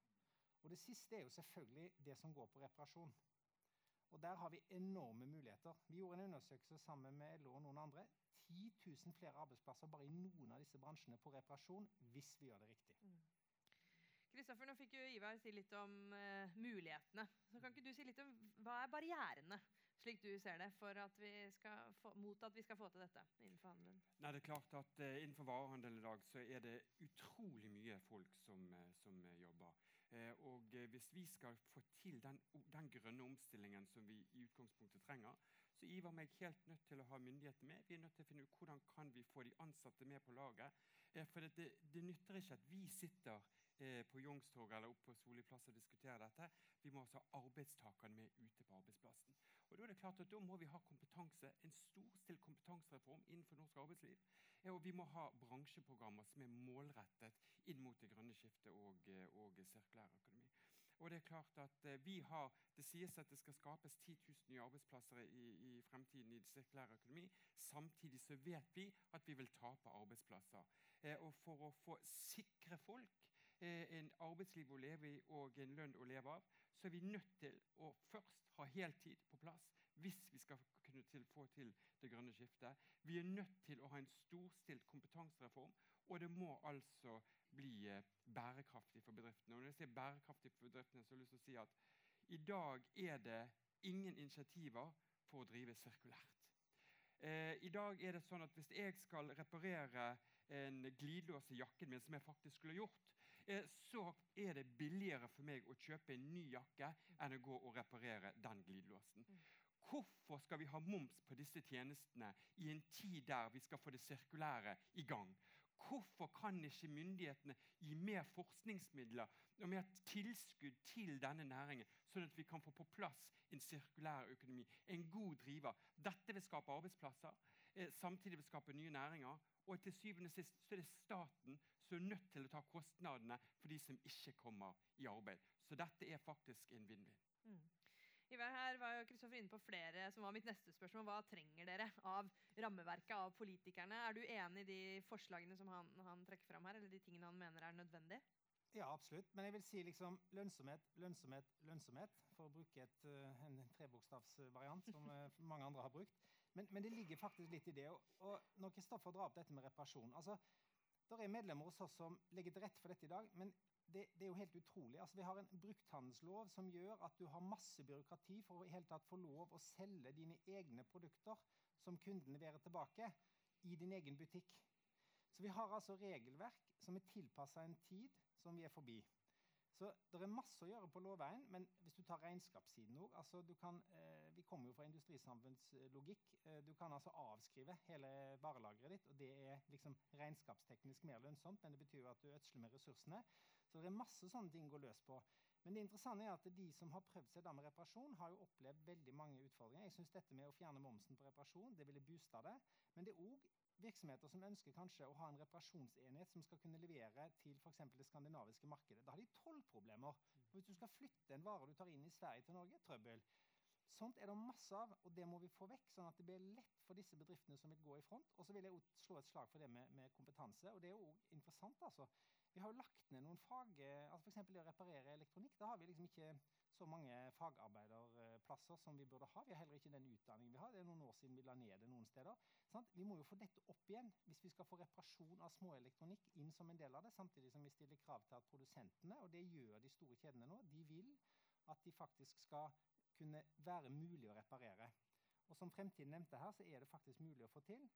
Og det siste er jo selvfølgelig det som går på reparasjon. Og der har vi enorme muligheter. Vi gjorde en undersøkelse sammen med LO og noen andre. 10 000 flere arbeidsplasser bare i noen av disse bransjene på reparasjon hvis vi gjør det riktig. Mm. Kristoffer, nå fikk jo Ivar si litt om uh, mulighetene. Så kan ikke du si litt om hva er barrierene slik du ser det, for at få, mot at vi skal få til dette innenfor handelen? Nei, det er klart at uh, Innenfor varehandelen i dag så er det utrolig mye folk som, uh, som uh, jobber. og hvis vi skal få til den, den, grønne omstillingen som vi i utgangspunktet trenger, så Ivar meg helt nødt til å ha myndighetene med. Vi er nødt til å finne ut hvordan kan vi få de ansatte med på laget. for det, det, det nytter ikke at vi sitter på Youngstorget eller oppe på Soli plass og diskutere dette. Vi må også ha arbeidstakerne med ute på arbeidsplassen. Og Da er det klart at da må vi ha kompetanse, en storstilt kompetansereform innenfor norsk arbeidsliv. Og vi må ha bransjeprogrammer som er målrettet inn mot det grønne skiftet og, eh, og sirkulær økonomi. Og Det er klart at eh, vi har, det sies at det skal skapes 10 000 nye arbeidsplasser i, i fremtiden i sirkulær økonomi. Samtidig så vet vi at vi vil tape arbeidsplasser. Eh, og For å få sikre folk en arbeidsliv å leve i og en lønn å leve av, så er vi nødt til å først ha heltid på plass hvis vi skal kunne til, få til det grønne skiftet. Vi er nødt til å ha en storstilt kompetansereform, og det må altså bli eh, bærekraftig for bedriftene. Og når jeg sier bærekraftig for bedriftene, så har jeg lyst til å si at i dag er det ingen initiativer for å drive sirkulært. Eh, I dag er det sånn at Hvis jeg skal reparere en glidelås i jakken min, som jeg faktisk skulle gjort, Eh, så er det billigere for meg å kjøpe en ny jakke enn å gå og reparere den glidelåsen. Mm. Hvorfor skal vi ha moms på disse tjenestene i en tid der vi skal få det sirkulære i gang? Hvorfor kan ikke myndighetene gi mer forskningsmidler og mer tilskudd til denne næringen, sånn at vi kan få på plass en sirkulær økonomi, en god driver? Dette vil skape arbeidsplasser, eh, samtidig vil skape nye næringer. Og til syvende og sist så er det staten som er nødt til å ta kostnadene for de som ikke kommer i arbeid. Så dette er faktisk en vinn-vinn. Mm. Ivar, her var jo Kristoffer inne på flere som var mitt neste spørsmål. Hva trenger dere av rammeverket, av politikerne? Er du enig i de forslagene som han, han trekker fram her, eller de tingene han mener er nødvendig? Ja, absolutt. Men jeg vil si liksom lønnsomhet, lønnsomhet, lønnsomhet. For å bruke et, eh, en trebokstavsvariant som eh, [laughs] mange andre har brukt. Men, men, det ligger faktisk litt i det. Og, og når Kristoffer drar opp dette med reparasjon altså, det er medlemmer hos oss som legger til rette for dette i dag, men det, det er jo helt utrolig. Altså, vi har en brukthandelslov som gjør at du har masse byråkrati for å i hele tatt få lov å selge dine egne produkter som kunden leverer tilbake, i din egen butikk. Så vi har altså regelverk som er tilpassa en tid som vi er forbi. Så det er masse å gjøre på lovveien, men hvis du tar regnskapssiden òg altså eh, Vi kommer jo fra industrisamfunnslogikk. Eh, du kan altså avskrive hele varelageret ditt, og det er liksom regnskapsteknisk mer lønnsomt, men det betyr jo at du ødsler med ressursene. Så det er masse sånne ting å gå løs på. Men det interessante er at de som har prøvd seg da med reparasjon, har jo opplevd veldig mange utfordringer. Jeg synes dette med å fjerne momsen på reparasjon det ville boosta det. Men det er òg virksomheter som ønsker kanskje å ha en reparasjonsenhet som skal kunne levere til f.eks. det skandinaviske markedet. Da har de tollproblemer. Hvis du skal flytte en vare du tar inn i Sverige til Norge, trøbbel. Sånt er det masse av, og det må vi få vekk, sånn at det blir lett for disse bedriftene som vil gå i front. Og så vil jeg slå et slag for det med, med kompetanse. og det er jo interessant altså. Vi har jo lagt ned noen fag, altså F.eks. det å reparere elektronikk. Da har vi liksom ikke så mange fagarbeiderplasser som vi burde ha. Vi har heller ikke den utdanningen vi har. Det er noen år siden vi la ned det noen steder. Sant? Vi må jo få dette opp igjen hvis vi skal få reparasjon av småelektronikk inn som en del av det, samtidig som vi stiller krav til at produsentene, og det gjør de store kjedene nå, de vil at de faktisk skal kunne være mulig å reparere. Og som Fremtiden nevnte her, så er det faktisk mulig å få til.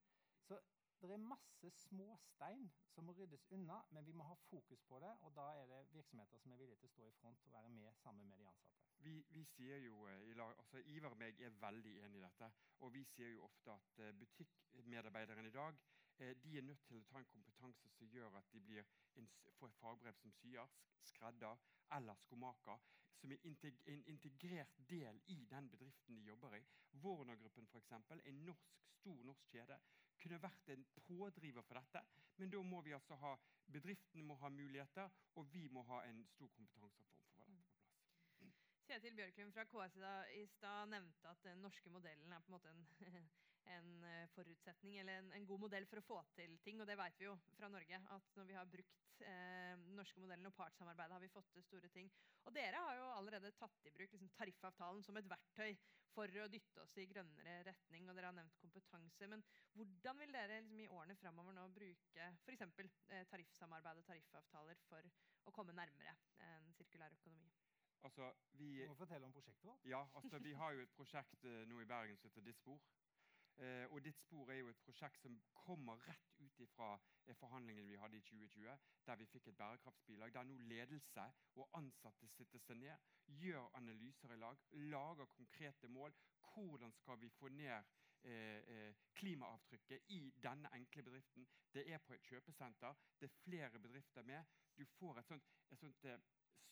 Så det er masse småstein som må ryddes unna, men vi må ha fokus på det. Og da er det virksomheter som er villige til å stå i front og være med sammen med de ansatte. Vi, vi sier jo, eh, altså Ivar og meg er veldig enig i dette. Og vi sier jo ofte at eh, butikkmedarbeiderne i dag eh, de er nødt til å ta en kompetanse som gjør at de en, får et fagbrev som syer, skredder eller skomaker. Som er en integrert del i den bedriften de jobber i. Warner-gruppen f.eks. en norsk, stor norsk kjede kunne vært en pådriver for dette. Men da må vi altså ha bedriftene må ha muligheter, og vi må ha en stor kompetanseform for å få dette på plass. Kjetil Bjørklund fra KS i stad nevnte at den norske modellen er på en måte en, [laughs] en eh, forutsetning eller en, en, god modell for å få til ting. Og det vet vi jo fra Norge. at Når vi har brukt eh, den norske modellen og partssamarbeidet, har vi fått til store ting. Og dere har jo allerede tatt i bruk liksom, tariffavtalen som et verktøy for å dytte oss i grønnere retning. og Dere har nevnt kompetanse. Men hvordan vil dere liksom, i årene framover nå bruke f.eks. Eh, tariffsamarbeid og tariffavtaler for å komme nærmere en sirkulær økonomi? Altså, vi, du må fortelle om prosjektet vårt. Ja, altså, Vi har jo et prosjekt eh, nå i Bergen som heter Ditt spor. Eh, og Ditt spor er jo et prosjekt som kommer rett ut fra eh, forhandlingene vi hadde i 2020, der vi fikk et bærekraftsbilag. Der nå ledelse og ansatte sitter seg ned, gjør analyser i lag, lager konkrete mål. Hvordan skal vi få ned eh, eh, klimaavtrykket i denne enkle bedriften? Det er på et kjøpesenter. Det er flere bedrifter med. Du får et sånt, et sånt eh,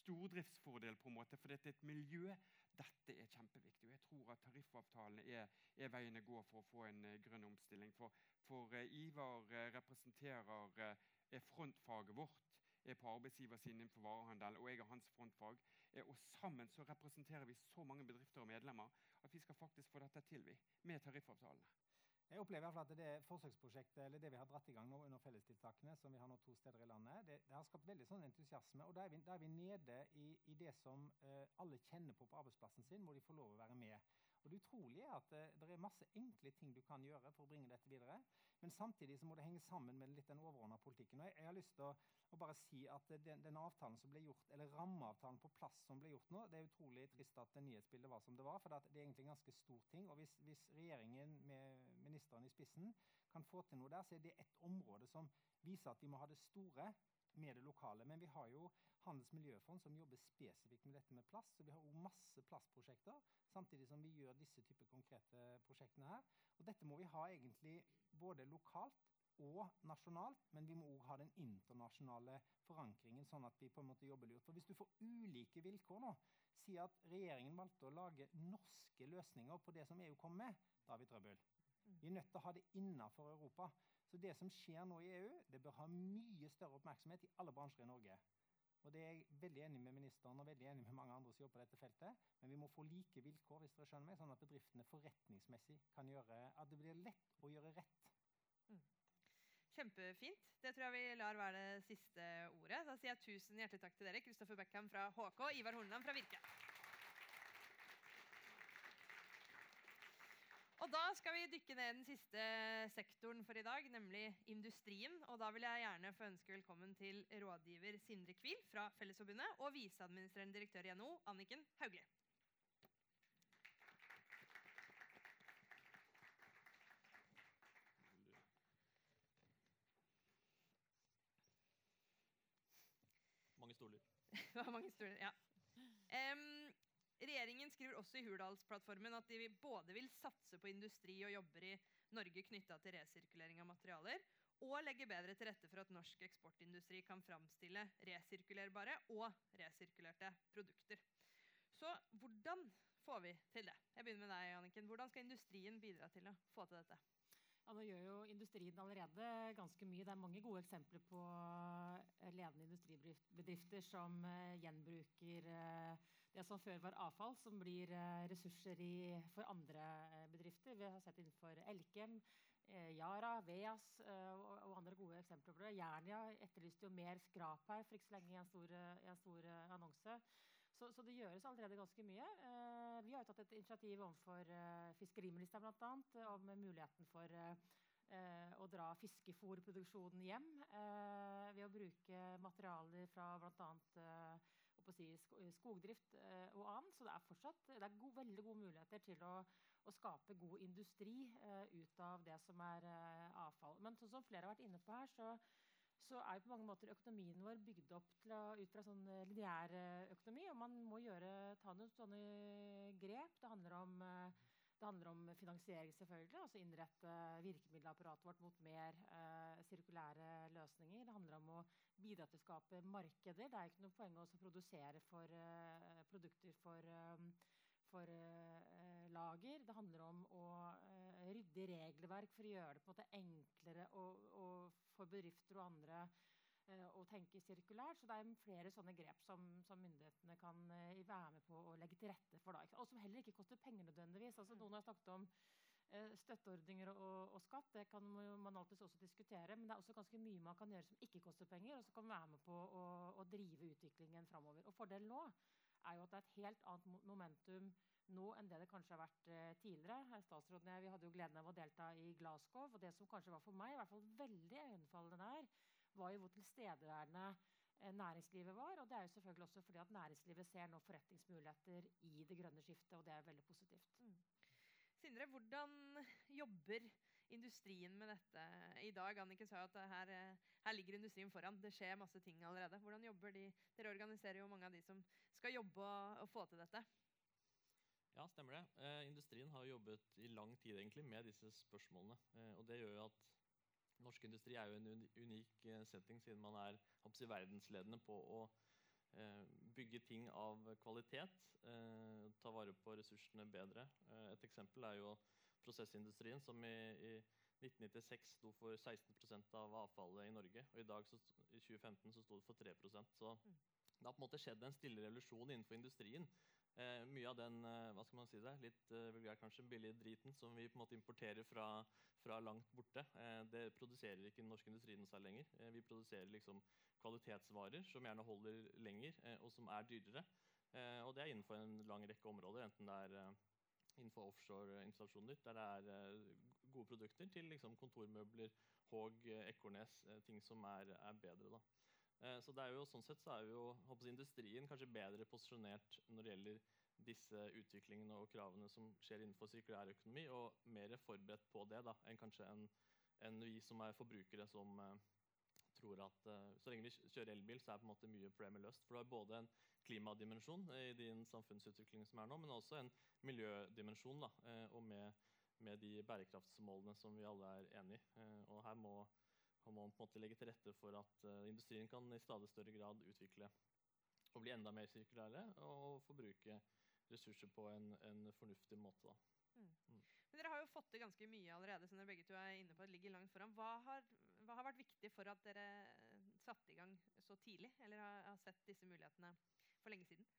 stordriftsfordel, på en måte, for dette er et miljø dette er kjempeviktig. og Jeg tror at tariffavtalene er, er veien å gå for å få en uh, grønn omstilling. For, for uh, Ivar representerer representerer frontfaget vårt er på arbeidsgiversiden innenfor varehandel, og jeg er hans frontfag. og Sammen så representerer vi så mange bedrifter og medlemmer at vi skal faktisk få dette til vi, med tariffavtalene. Jeg opplever at det forsøksprosjektet eller det vi har dratt i gang nå under fellestiltakene, som vi har nå to steder i landet, det, det har skapt veldig sånn entusiasme. og Da er vi, da er vi nede i, i, det som eh, alle kjenner på på arbeidsplassen sin, hvor de får lov å være med. Og Det utrolige er at det, det er masse enkle ting du kan gjøre for å bringe dette videre. Men samtidig så må det henge sammen med litt den overordna politikken. Og jeg, jeg, har lyst til å, å bare si at den, den, avtalen som ble gjort, eller rammeavtalen på plass som ble gjort nå, det er utrolig trist at nyhetsbildet var som det var. For det er egentlig en ganske stor ting. og Hvis, hvis regjeringen med ministeren i spissen kan få til noe der, så er det et område som viser at vi må ha det store med det lokale. Men vi har jo Handels miljøfond som jobber spesifikt med dette med plast. Så vi har også masse plastprosjekter, samtidig som vi gjør disse typer konkrete prosjektene her. Og dette må vi ha egentlig både lokalt og nasjonalt, men vi må òg ha den internasjonale forankringen, sånn at vi på en måte jobber lurt. For hvis du får ulike vilkår nå, si at regjeringen valgte å lage norske løsninger på det som EU kom med, da har vi trøbbel. Vi er nødt til å ha det innenfor Europa. Så det som skjer nå i EU, det bør ha mye større oppmerksomhet i alle bransjer i Norge. Og det er jeg veldig enig med ministeren og veldig enig med mange andre som jobber på dette feltet. Men vi må få like vilkår hvis dere skjønner meg, sånn at bedriftene forretningsmessig kan gjøre at det blir lett å gjøre rett. Mm. Kjempefint. Det tror jeg vi lar være det siste ordet. Da sier jeg tusen hjertelig takk til dere, Kristoffer Beckham fra HK, Ivar Horneland fra Virke. Og Da skal vi dykke ned i den siste sektoren for i dag, nemlig industrien. Og Da vil jeg gjerne få ønske velkommen til rådgiver Sindre Kvil fra Fellesforbundet og viseadministrerende direktør i NHO, Anniken Hauglie. Mange stoler. [laughs] Det var mange stoler, ja. Em, regjeringen skriver også i Hurdalsplattformen at de både vil satse på industri og jobber i Norge knytta til resirkulering av materialer, og legge bedre til rette for at norsk eksportindustri kan framstille resirkulerbare og resirkulerte produkter. Så hvordan får vi til det? Jeg begynner med deg, Anniken. Hvordan skal industrien bidra til å få til dette? Ja, nå gjør jo industrien allerede ganske mye. Det er mange gode eksempler på ledende industribedrifter som gjenbruker eh, det som før var avfall, som blir eh, ressurser i, for andre eh, bedrifter. Vi har sett innenfor Elkem, eh, Yara, Veas og, andre gode eksempler på det. Jernia etterlyste jo mer skrap her for ikke så lenge i en stor, i en stor annonse. Så, så det gjøres allerede ganske mye. Vi har jo tatt et initiativ overfor eh, fiskeriministeren annet, om muligheten for å dra fiskefôrproduksjonen hjem ved å bruke materialer fra bl.a. Eh, å si, skogdrift eh, og annet. Så det er fortsatt det er gode, veldig gode muligheter til å, å skape god industri eh, ut av det som er eh, avfall. Men sånn som flere har vært inne på her, så så er på mange måter økonomien vår bygd opp å, ut fra sånn eh, lineær eh, økonomi. Og man må gjøre, ta noen sånne grep. Det handler om, eh, det handler om finansiering, selvfølgelig. Altså innrette virkemiddelapparatet vårt mot mer eh, sirkulære løsninger. Det handler om å bidra til å skape markeder. Det er ikke noe poeng å produsere for eh, produkter for, eh, for uh, lager. Det handler om å uh, rydde i regelverk for å gjøre det på en måte enklere å, å, for bedrifter og andre å tenke sirkulært. Så det er flere sånne grep som, som myndighetene kan eh, være med på å legge til rette for. Da, og som heller ikke koster penger nødvendigvis. Altså, noen har snakket om eh, støtteordninger og, og skatt. Det kan man alltids også diskutere. Men det er også ganske mye man kan gjøre som ikke koster penger, og som kan være med på å, å drive utviklingen framover. Og fordelen nå er jo at det er et helt annet momentum nå enn det det kanskje har vært eh, tidligere. Eh, Statsråden og jeg vi hadde jo gleden av å delta i Glasgow, og det som kanskje var for meg i hvert fall veldig øyenfallende der, var jo hvor tilstedeværende eh, næringslivet var. Og det er jo selvfølgelig også fordi at næringslivet ser nå forretningsmuligheter i det grønne skiftet, og det er veldig positivt. Sindre, hvordan jobber industrien med dette i dag? Anniken sa jo at her, eh, her ligger industrien foran. Det skjer masse ting allerede. Hvordan jobber de? Dere organiserer jo mange av de som skal jobbe og, og få til dette. Ja, stemmer det. Eh, industrien har jobbet i lang tid egentlig med disse spørsmålene. Eh, og det gjør jo at norsk industri er jo en unik eh, setting, siden man er hoppsi, verdensledende på å eh, bygge ting av kvalitet. Eh, ta vare på ressursene bedre. Eh, et eksempel er jo prosessindustrien, som i, i 1996 sto for 16% av avfallet i Norge. Og i dag, så, i 2015, så sto det for 3% Så det har på en måte skjedd en stille revolusjon innenfor industrien. Eh, mye av den eh, hva skal man si det, litt eh, vulgær kanskje, billige driten som vi på en måte importerer fra, fra langt borte, eh, det produserer ikke den norske industrien noe særlig lenger. Eh, vi produserer liksom kvalitetsvarer som gjerne holder lenger, eh, og som er dyrere. Og det er innenfor en lang rekke områder, enten det er innenfor offshore-installasjoner, der det er gode produkter, til liksom kontormøbler, Haag, Ekornes, ting som er, er bedre. da. Eh, Så det er jo, sånn sett så er jo håper industrien kanskje bedre posisjonert når det gjelder disse utviklingene og kravene som skjer innenfor sirkulærøkonomi, og mer forberedt på det da, enn kanskje en, en vi som er forbrukere som uh, tror at uh, så lenge vi kjører elbil, så er på en måte mye problemer løst. For du har både en klimadimensjon i din samfunnsutvikling som er nå, men også en miljødimensjon, da, og med, med de bærekraftsmålene som vi alle er enig i. Og her må, her må man på en måte legge til rette for at eh, industrien kan i stadig større grad utvikle og bli enda mer sirkulære, og forbruke ressurser på en, en fornuftig måte. Da. Men dere har jo fått til ganske mye allerede, som dere begge to er inne på. ligger langt foran. Hva har, hva har vært viktig for at dere satte i gang så tidlig, eller har, har sett disse mulighetene for lenge siden?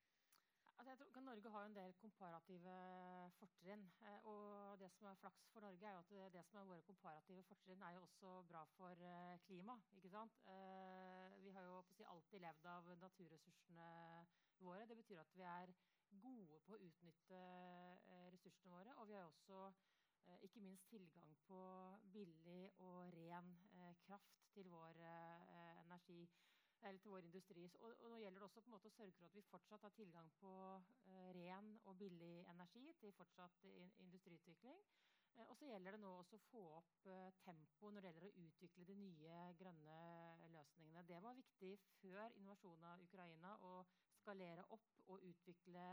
Tror Norge har en del komparative fortrinn. eh, Og det som er flaks for Norge, er jo at det, det som er våre komparative fortrinn, er jo også bra for eh, klima. ikke sant? Eh, Vi har jo si, alltid levd av naturressursene våre. Det betyr at vi er gode på å utnytte eh, ressursene våre. Og vi har jo også eh, ikke minst tilgang på billig og ren eh, kraft til vår eh, energi eller til vår industri. Og, og nå gjelder det også på en måte å sørge for at vi fortsatt har tilgang på eh, ren og billig energi til fortsatt in industriutvikling. Eh, og så gjelder det nå også å få opp eh, tempo når det gjelder å utvikle de nye grønne løsningene. Det var viktig før invasjonen av Ukraina å skalere opp og utvikle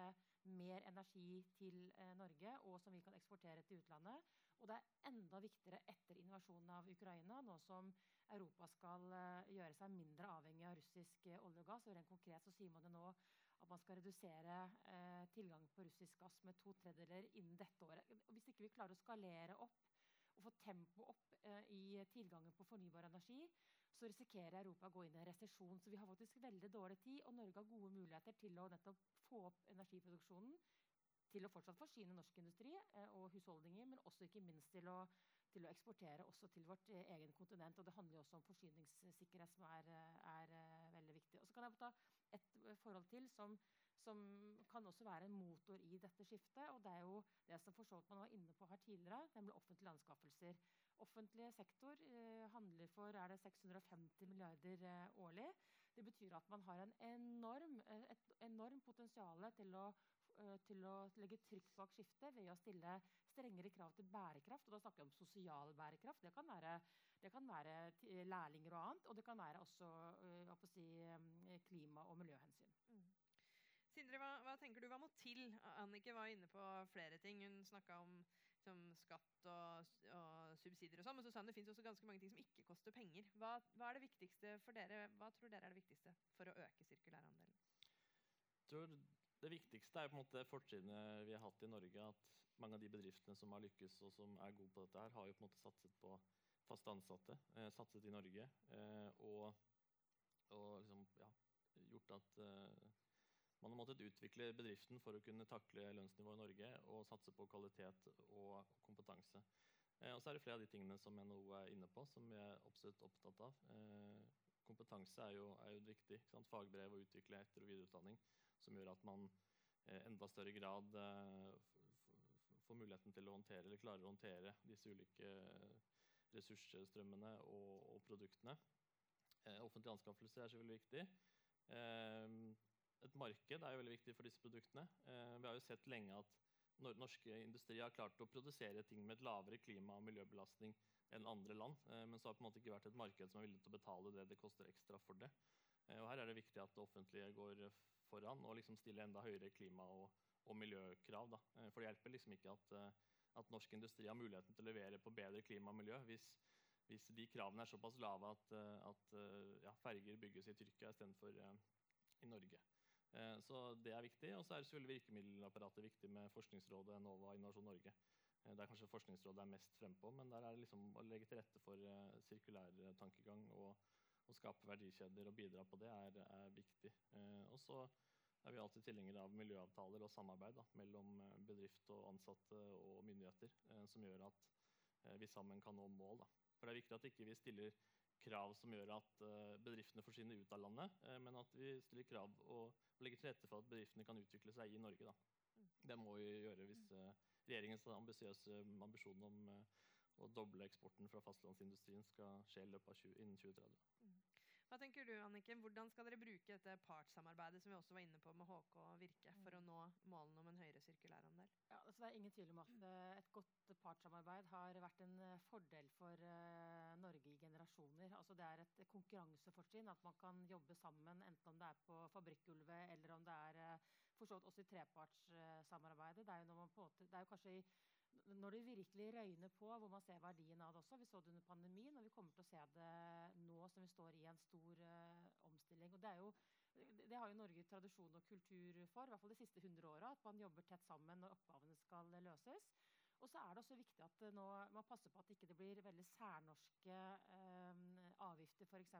mer energi til eh, Norge, og som vi kan eksportere til utlandet. Og det er enda viktigere etter invasjonen av Ukraina, nå som Europa skal eh, gjøre seg mindre avhengig av russisk eh, olje og gass. og Rent konkret så sier man det nå at man skal redusere eh, tilgangen på russisk gass med to tredjedeler innen dette året. Og hvis ikke vi klarer å skalere opp og få tempo opp eh, i tilgangen på fornybar energi, så risikerer Europa å gå inn i en resesjon. Så vi har faktisk veldig dårlig tid, og Norge har gode muligheter til å nettopp få opp energiproduksjonen, til å fortsatt forsyne norsk industri eh, og husholdninger, men også ikke minst til å, til å eksportere også til vårt eh, egen kontinent. Og det handler jo også om forsyningssikkerhet, som er, eh, er uh, veldig viktig. Og så kan jeg ta et forhold til som, som kan også være en motor i dette skiftet. og Det er jo det som for man var inne på her tidligere, nemlig offentlige anskaffelser. Offentlig sektor eh, handler for er det 650 milliarder eh, årlig. Det betyr at man har en enorm, eh, et enormt potensial til å, eh, til å legge trykk bak skiftet ved å stille strengere krav til bærekraft. og Da snakker vi om sosial bærekraft. Det kan være, det kan være lærlinger og annet. Og det kan være også uh, si, klima- og miljøhensyn. Mm. Sindre, hva, hva, tenker du hva må til? Annike var inne på flere ting. Hun snakka om som skatt og, og, subsidier og sånn, men så sa hun det fins også ganske mange ting som ikke koster penger. Hva, hva, er det viktigste for dere? Hva tror dere er det viktigste for å øke sirkulærandelen? Jeg tror det viktigste er på en måte fortrinnet vi har hatt i Norge. At mange av de bedriftene som har lykkes og som er gode på dette, her, har jo på en måte satset på fast ansatte. Eh, satset i Norge. Eh, og, og liksom, ja, gjort at eh, man har måttet utvikle bedriften for å kunne takle lønnsnivået i Norge og satse på kvalitet og kompetanse. Eh, og så er det flere av de tingene som NHO er inne på, som vi er absolutt opptatt av. Eh, kompetanse er jo, er jo viktig. Fagbrev og utvikle etter- og videreutdanning som gjør at man i enda større grad eh, får muligheten til å håndtere eller klarer å håndtere disse ulike ressursstrømmene og, og produktene. Eh, offentlige anskaffelser er veldig viktig. Eh, et marked er jo veldig viktig for disse produktene. Eh, vi har jo sett lenge at norske industri har klart å produsere ting med et lavere klima- og miljøbelastning enn andre land. Eh, men så har det på en måte ikke vært et marked som er villig til å betale det det koster ekstra for det. Eh, og her er det viktig at det offentlige går foran og liksom stille enda høyere klima- og, og miljøkrav. Da. Eh, for det hjelper liksom ikke at, eh, at, norsk industri har muligheten til å levere på bedre klima og miljø hvis, hvis de kravene er såpass lave at, eh, at ja, ferger bygges i Tyrkia istedenfor i Norge. Så det er viktig. Og så er selvfølgelig virkemiddelapparatet viktig med Forskningsrådet, Enova og Innovasjon Norge. Der kanskje Forskningsrådet er mest frempå, men der er det liksom å legge til rette for sirkulær tankegang og, og, skape verdikjeder og bidra på det er, er viktig. Uh, og så er vi alltid tilhengere av miljøavtaler og samarbeid da, mellom bedrift og ansatte og myndigheter, uh, som gjør at vi sammen kan nå mål. Da. For det er viktig at ikke vi ikke stiller krav som gjør at bedriftene forsvinner ut av landet, men at vi stiller krav og legger til rette for at bedriftene kan utvikle seg i Norge. Da. Det må vi gjøre hvis regjeringens ambisiøse ambisjon om å doble eksporten fra fastlandsindustrien skal skje i løpet av 20, innen 2030. Hva tenker du, Anniken? Hvordan skal dere bruke dette partssamarbeidet som vi også var inne på med HK og Virke, for å mm. nå målene om en høyere sirkulærandel? Ja, altså det er ingen tvil om at uh, et godt partssamarbeid har vært en fordel for uh, Norge i generasjoner. Altså det er et konkurransefortrinn at man kan jobbe sammen, enten om det er på fabrikkgulvet eller om det er også i trepartssamarbeidet. Det er jo, når man på det er jo kanskje i når det virkelig røyner på, hvor man ser verdien av det også. Vi så det under pandemien, og vi kommer til å se det nå som vi står i en stor uh, omstilling. Og det, jo, det, har jo Norge tradisjon og kultur for, i hvert fall de siste 100 åra, at man jobber tett sammen når oppgavene skal løses. Og så er det også viktig at nå, man passer på at det ikke blir veldig særnorske eh, avgifter, f.eks.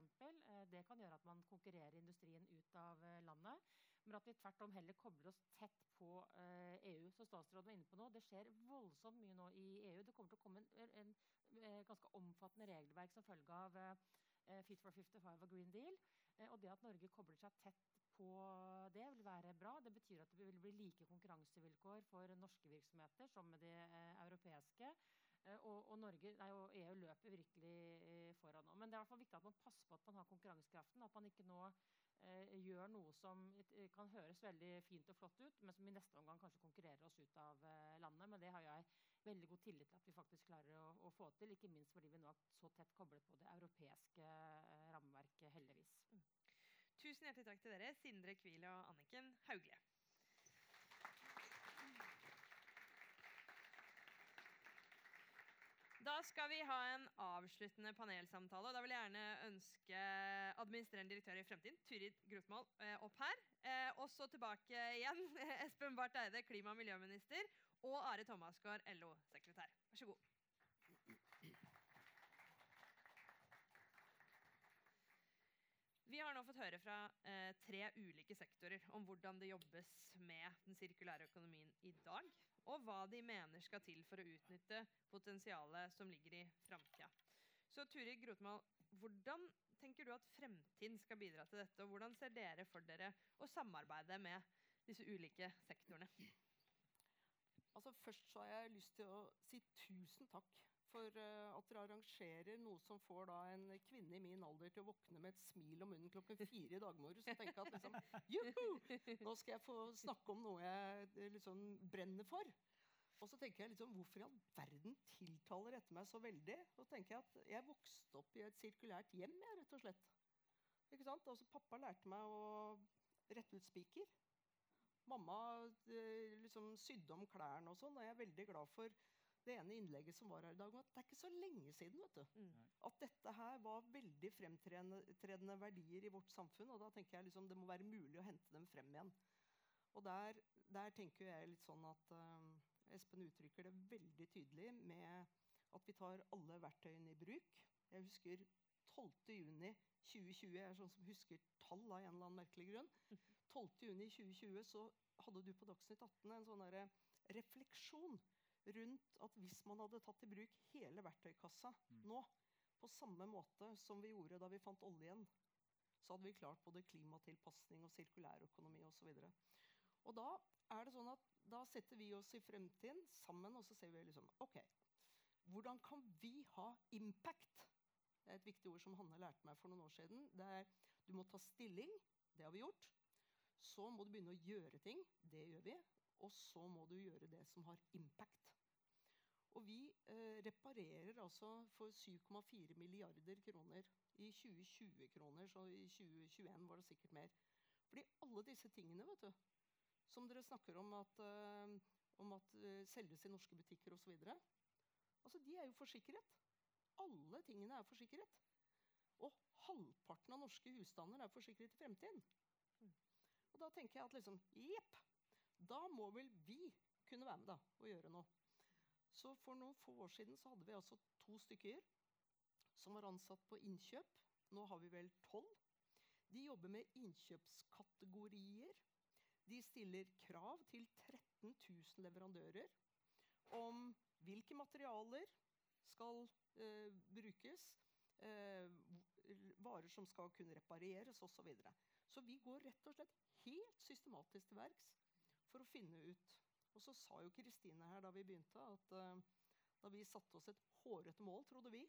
Eh, det kan gjøre at man konkurrerer industrien ut av eh, landet men at vi tvert om heller kobler oss tett på eh, EU. Så statsråden var inne på nå, Det skjer voldsomt mye nå i EU. Det kommer til å komme en, en, en, eh, ganske omfattende regelverk som følge av eh, Fit for 55 og Green Deal. Eh, og det at Norge kobler seg tett på det, vil være bra. Det betyr at det vil bli like konkurransevilkår for norske virksomheter som med de eh, europeiske. Eh, og, og, Norge, nei, og EU løper virkelig foran nå. Men det er i hvert fall viktig at man passer på at man har konkurransekraften. At man ikke nå eh, gjør noe som eh, kan høres veldig fint og flott ut, men som i neste omgang kanskje konkurrerer oss ut av eh, landet. Men det har jeg veldig god tillit til at vi faktisk klarer å, å få til. Ikke minst fordi vi nå er så tett koblet på det europeiske eh, rammeverket, heldigvis. Tusen hjertelig takk til dere, Sindre Kvile og Anniken Hauglie. Skal vi ha en avsluttende panelsamtale. Da vil jeg gjerne ønske administrerende direktør i Fremtiden, Turid Grotmål, eh, opp her. Eh, og så tilbake igjen, [laughs] Espen Barth Eide, klima- og miljøminister, og Are Thomasgaard, LO-sekretær. Vær så god. Vi har nå fått høre fra eh, tre ulike sektorer om hvordan det jobbes med den sirkulære økonomien i dag, og hva de mener skal til for å utnytte potensialet som ligger i framtida. Så Turid Grotmal, hvordan tenker du at fremtiden skal bidra til dette, og hvordan ser dere for dere å samarbeide med disse ulike sektorene? Altså Først så har jeg lyst til å si tusen takk for uh, at dere arrangerer noe som får da en kvinne i min alder til å våkne med et smil om munnen klokken fire i dag morges og tenke at liksom, juhu, nå skal jeg få snakke om noe jeg eh, liksom brenner for. Og så tenker jeg liksom, Hvorfor i all verden tiltaler dette meg så veldig? Så tenker Jeg at jeg vokste opp i et sirkulært hjem. Jeg, rett og slett. Ikke sant? Altså, pappa lærte meg å rette ut spiker. Mamma eh, liksom sydde om klærne og sånn. Og jeg er veldig glad for det ene innlegget som var her i dag, at det er ikke så lenge siden vet du, mm. at dette her var veldig fremtredende verdier i vårt samfunn. Og da tenker jeg liksom det må være mulig å hente dem frem igjen. Og der, der tenker jeg litt sånn at uh, Espen uttrykker det veldig tydelig med at vi tar alle verktøyene i bruk. Jeg husker 12.6.2020. Jeg er sånn som husker tall av en eller annen merkelig grunn. [laughs] 12.6.2020 så hadde du på Dagsnytt 18 en sånn refleksjon rundt at hvis man hadde tatt i bruk hele verktøykassa mm. nå, på samme måte som vi gjorde da vi fant oljen, så hadde vi klart både klimatilpasning og sirkulærøkonomi osv. Og, da er det sånn at da setter vi oss i fremtiden sammen og så ser vi liksom OK, hvordan kan vi ha impact? Det er et viktig ord som Hanne lærte meg for noen år siden. Det er Du må ta stilling. Det har vi gjort. Så må du begynne å gjøre ting. Det gjør vi. Og så må du gjøre det som har impact. Og vi eh, reparerer altså for 7,4 milliarder kroner i 2020-kroner. Så i 2021 var det sikkert mer. Fordi alle disse tingene vet du, som dere snakker om at, eh, om at eh, selges i norske butikker osv. Altså, de er jo forsikret. Alle tingene er forsikret. Og halvparten av norske husstander er forsikret i fremtiden. Og da tenker jeg at liksom, jepp, da må vel vi kunne være med da, og gjøre noe. Så For noen få år siden så hadde vi altså to stykker som var ansatt på innkjøp. Nå har vi vel tolv. De jobber med innkjøpskategorier. De stiller krav til 13 000 leverandører om hvilke materialer skal eh, brukes, eh, varer som skal kunne repareres osv. Så, videre. så vi går rett og slett helt systematisk til verks for å finne ut og så sa jo Kristine her da vi begynte, at uh, da vi satte oss et hårete mål, trodde vi,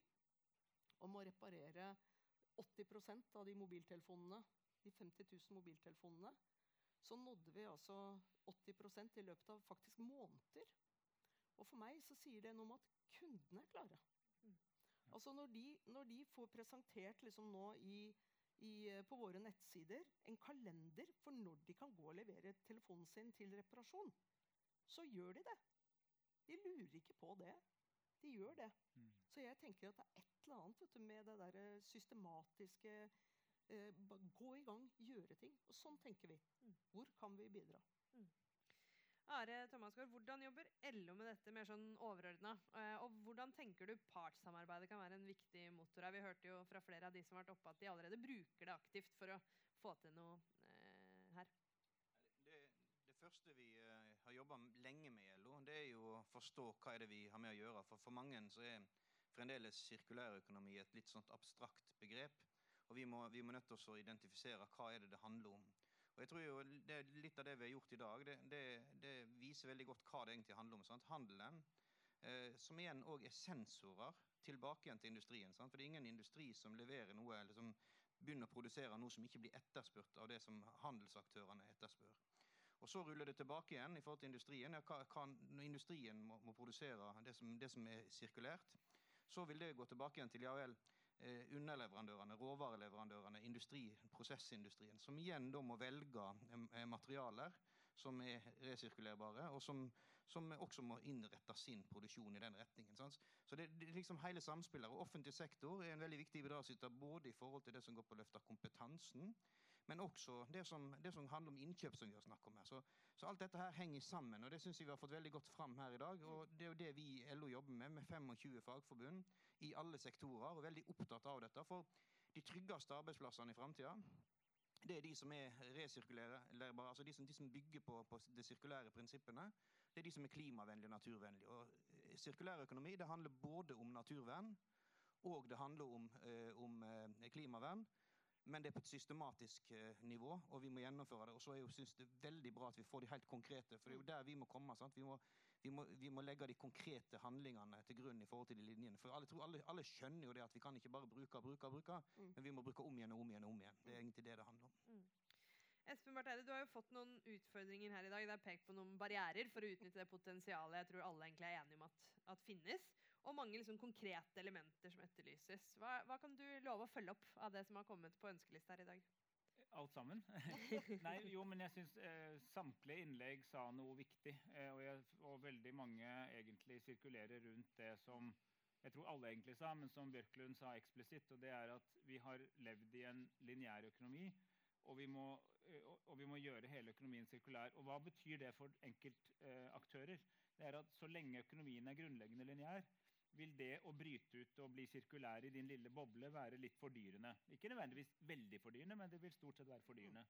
om å reparere 80% av de mobiltelefonene, de 50 000 mobiltelefonene, så nådde vi altså 80% i løpet av faktisk måneder. Og for meg så sier det noe om at kundene er klare. Mm. Altså når de, når de, får presentert liksom nå i, i, på våre nettsider en kalender for når de kan gå og levere telefonen sin til reparasjon, så gjør de det. De lurer ikke på det. De gjør det. Mm. Så jeg tenker at det er et eller annet du, med det der systematiske eh, Gå i gang, gjøre ting. Og sånn tenker vi. Mm. Hvor kan vi bidra? Mm. Are Thomasgaard, Hvordan jobber LO med dette mer sånn overordna? Eh, og hvordan tenker du partssamarbeidet kan være en viktig motor her? Vi hørte jo fra flere av de som har vært oppe at de allerede bruker det aktivt for å få til noe her. Det første vi uh, har jobba lenge med i LO, det er jo å forstå hva er det vi har med å gjøre. For for mange så er fremdeles sirkulærøkonomi et litt sånt abstrakt begrep. Og vi må, vi må nødt til å identifisere hva er det det handler om. Og jeg tror jo det, Litt av det vi har gjort i dag, det, det, det viser veldig godt hva det egentlig handler om. Sant? Handelen, eh, som igjen òg er sensorer tilbake igjen til industrien. Sant? For det er ingen industri som leverer noe, eller som begynner å produsere noe som ikke blir etterspurt av det som handelsaktørene etterspør. Og så ruller det tilbake igjen i forhold til industrien. Ja, hva, når industrien må, må produsere det som, det som, er sirkulert, så vil det gå tilbake igjen til ja vel, underleverandørene, råvareleverandørene, industri, prosessindustrien, som igjen da må velge eh, materialer som er resirkulerbare, og som, som også må innrette sin produksjon i den retningen. Sans? Så det, det liksom hele samspillet. Og offentlig sektor er en veldig viktig bidragsyter både i forhold til det som går på å løfte kompetansen, men også det som, det som handler om innkjøp, som vi har snakket om her. Så, så alt dette her henger sammen, og det syns jeg vi har fått veldig godt fram her i dag. Og det er jo det vi i LO jobber med, med 25 fagforbund i alle sektorer, og veldig opptatt av dette. For de tryggeste arbeidsplassene i framtida det er de som er resirkulerbare, altså de de som bygger på, på de sirkulære prinsippene. Det er de som er klimavennlige og naturvennlige. Og sirkulær økonomi det handler både om naturvern og det handler om, eh, om eh, klimavern. Men det er på et systematisk eh, nivå, og vi må gjennomføre det. Og så synes det er veldig bra at vi får de helt konkrete, for det er jo der vi må komme. Vi må, vi, må, vi, må, legge de konkrete handlingene til grunn i forhold til de linjene. For alle, alle, alle skjønner jo det at vi kan ikke bare bruke bruke, bruke, mm. men vi må bruke om igjen og om igjen. og om igjen. Det er egentlig det det handler om. Mm. Espen Bartheide, du har jo fått noen utfordringer her i dag. Det er pekt på noen barrierer for å utnytte det potensialet jeg tror alle egentlig er enige om at, at finnes. Og mange liksom konkrete elementer som etterlyses. Hva, hva, kan du love å følge opp av det som har kommet på ønskelista her i dag? Alt sammen? [laughs] Nei, jo, men jeg syns eh, samtlige innlegg sa noe viktig. Eh, og, jeg, og, veldig mange egentlig sirkulerer rundt det som jeg tror alle egentlig sa, men som Bjørklund sa eksplisitt. Og det er at vi har levd i en lineær økonomi og vi, må, eh, og vi må gjøre hele økonomien sirkulær. Og hva betyr det for enkeltaktører? Eh, det er at så lenge økonomien er grunnleggende lineær, vil det å bryte ut og bli sirkulær i din lille boble være litt fordyrende. Ikke nødvendigvis veldig fordyrende, men det vil stort sett være fordyrende.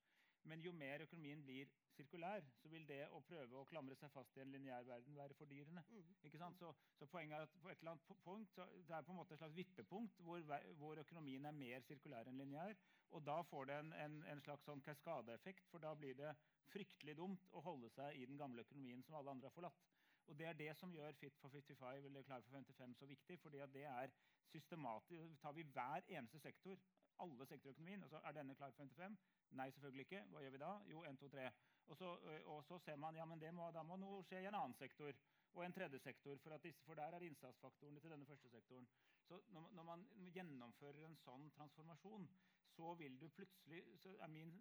Men jo mer økonomien blir sirkulær, så vil det å prøve å klamre seg fast i en lineær verden være fordyrende. Mm. Ikke sant? Så, så, poenget er at på et eller annet punkt, det er på en måte et slags vippepunkt hvor, hvor økonomien er mer sirkulær enn lineær. Og da får det en, en, en slags sånn kaskadeeffekt, for da blir det fryktelig dumt å holde seg i den gamle økonomien som alle andre har forlatt. Og Det er det som gjør Fit for 55 eller Klar for 55 så viktig. fordi det er systematisk, Tar vi hver eneste sektor, alle sektorøkonomien, og så er denne klar for 55? Nei, selvfølgelig ikke. Hva gjør vi da? Jo, 1, 2, 3. Og så, og så ser man ja, men må, da må noe skje i en annen sektor og en tredje sektor. For, disse, for der er innsatsfaktorene til denne første sektoren. Så når, når, man gjennomfører en sånn transformasjon, så vil du plutselig så er min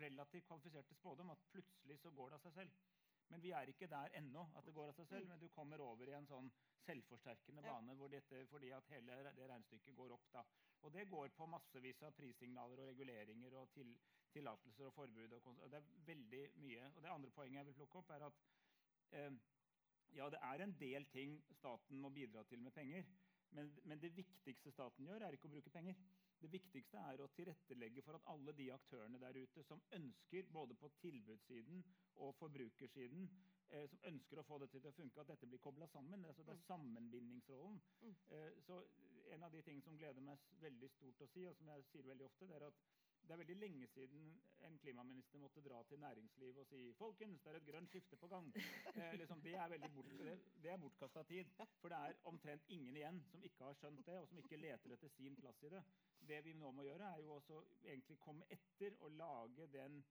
relativt kvalifiserte spådom at plutselig så går det av seg selv. Men vi er ikke der ennå at det går av seg selv. Men du kommer over i en sånn selvforsterkende bane hvor dette, fordi at hele det regnestykket går opp. da. Og det går på massevis av prissignaler og reguleringer og til, tillatelser og forbud. Og, og, det er veldig mye. Og det andre poenget jeg vil plukke opp, er at eh, ja, det er en del ting staten må bidra til med penger. Men, men, det viktigste staten gjør, er ikke å bruke penger. Det viktigste er å tilrettelegge for at alle de aktørene der ute som ønsker, både på tilbudssiden og forbrukersiden, eh, som ønsker å få dette til å funke, at dette blir kobla sammen. Altså, det er mm. sammenbindingsrollen. Mm. Eh, så en av de tingene som gleder meg veldig stort å si, og som jeg sier veldig ofte, det er at det er veldig lenge siden en klimaminister måtte dra til næringslivet og si folkens, det er et grønt skifte på gang. [laughs] Eh, liksom, det er bort, det, det er bortkasta tid. For det er omtrent ingen igjen som ikke har skjønt det, og som ikke leter etter sin plass i det. Det vi nå må gjøre, er jo også egentlig komme etter og lage den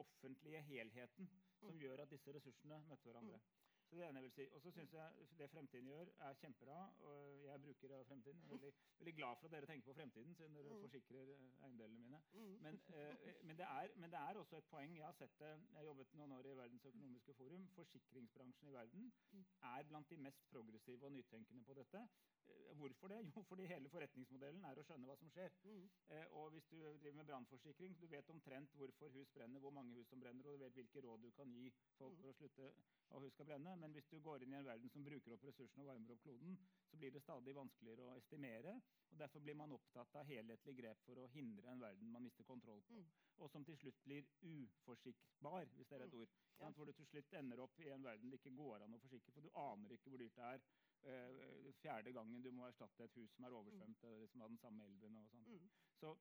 offentlige helheten som mm. gjør at disse ressursene møter hverandre. Mm. Så det ene jeg vil si. Og så syns jeg det fremtiden gjør, er kjempebra. og Jeg bruker av fremtiden. Jeg er veldig, veldig, glad for at dere tenker på fremtiden, siden dere mm. forsikrer eh, eiendelene mine. Men, eh, men, det er, men, det er, også et poeng. Jeg har sett det, jeg har jobbet noen år i Verdens økonomiske forum. Forsikringsbransjen i verden er blant de mest progressive og nytenkende på dette. Hvorfor det? Jo, fordi hele forretningsmodellen er å skjønne hva som skjer. Mm. Eh, og hvis du driver med brannforsikring, du vet omtrent hvorfor hus brenner, hvor mange hus som brenner, og du vet hvilke råd du kan gi folk mm. for å slutte å hus skal brenne. Men hvis du går inn i en verden som bruker opp ressursene og varmer opp kloden, så blir det stadig vanskeligere å estimere. og Derfor blir man opptatt av helhetlig grep for å hindre en verden man mister kontroll på. Mm. Og som til slutt blir uforsikbar, hvis det er et mm. ord. Ja. Hvor du til slutt ender opp i en verden det ikke går an å forsikre, for du aner ikke hvor dyrt det er eh, fjerde gangen du må erstatte et hus som er oversvømt mm. liksom av den samme elven. og sånt. Mm. Så,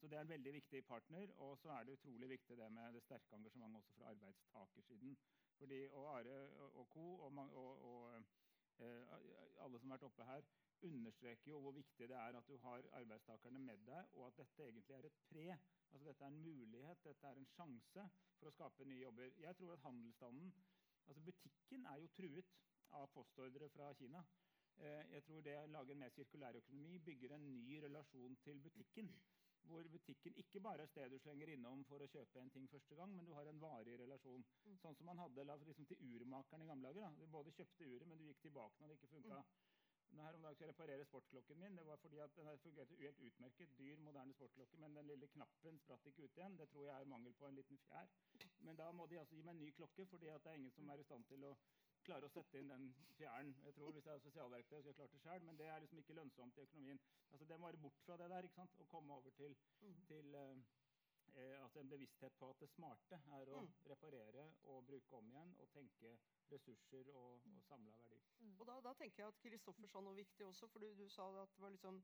så, det er en veldig viktig partner. Og så er det utrolig viktig det med det sterke engasjementet også fra arbeidstakersiden. Fordi, og Are og co. og, og, og eh, alle som har vært oppe her, understreker jo hvor viktig det er at du har arbeidstakerne med deg, og at dette egentlig er et pre. Altså Dette er en mulighet, dette er en sjanse for å skape nye jobber. Jeg tror at handelsstanden, altså Butikken er jo truet av postordre fra Kina. Eh, jeg tror det lager en mer sirkulær økonomi bygger en ny relasjon til butikken. Hvor butikken ikke bare er sted du slenger innom for å kjøpe en ting første gang, men du har en varig relasjon. Mm. Sånn som man hadde liksom, til urmakeren i gamle dager. Da. Du både kjøpte uret, men du gikk tilbake når det ikke funka. Mm. Her om dagen skal jeg reparere sportklokken min. Det var fordi at Den fungerte helt utmerket. Dyr, moderne sportsklokke, men den lille knappen spratt ikke ut igjen. Det tror jeg er mangel på en liten fjær. Men da må de altså gi meg en ny klokke, fordi at det er ingen som er i stand til å klare å sette inn den fjæren. Jeg tror Hvis jeg er sosialverktøy, så jeg klart det selv, men det er liksom ikke lønnsomt i økonomien. Altså Det må være bort fra det der ikke sant? og komme over til, Mm. til eh, eh, altså en bevissthet på at det smarte er å Mm. reparere og bruke om igjen og tenke ressurser og, og samla verdi. Og da, da tenker jeg at Kristoffer sa noe viktig også, for du, du sa at det var liksom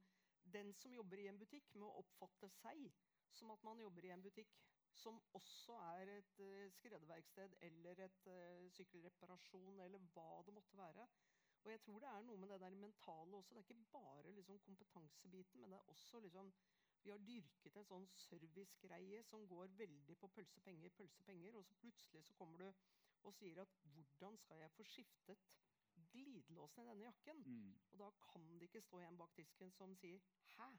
den som jobber i en butikk, må oppfatte seg som at man jobber i en butikk som også er et uh, skredverksted eller et uh, sykkelreparasjon eller hva det måtte være. Og jeg tror det er noe med det der mentale også. Det er ikke bare liksom, kompetansebiten, men det er også liksom Vi har dyrket en sånn servicegreie som går veldig på pølsepenger, pølsepenger, og så plutselig så kommer du og sier at 'hvordan skal jeg få skiftet glidelåsen i denne jakken?' Mm. Og da kan det ikke stå en bak disken som sier 'hæ?'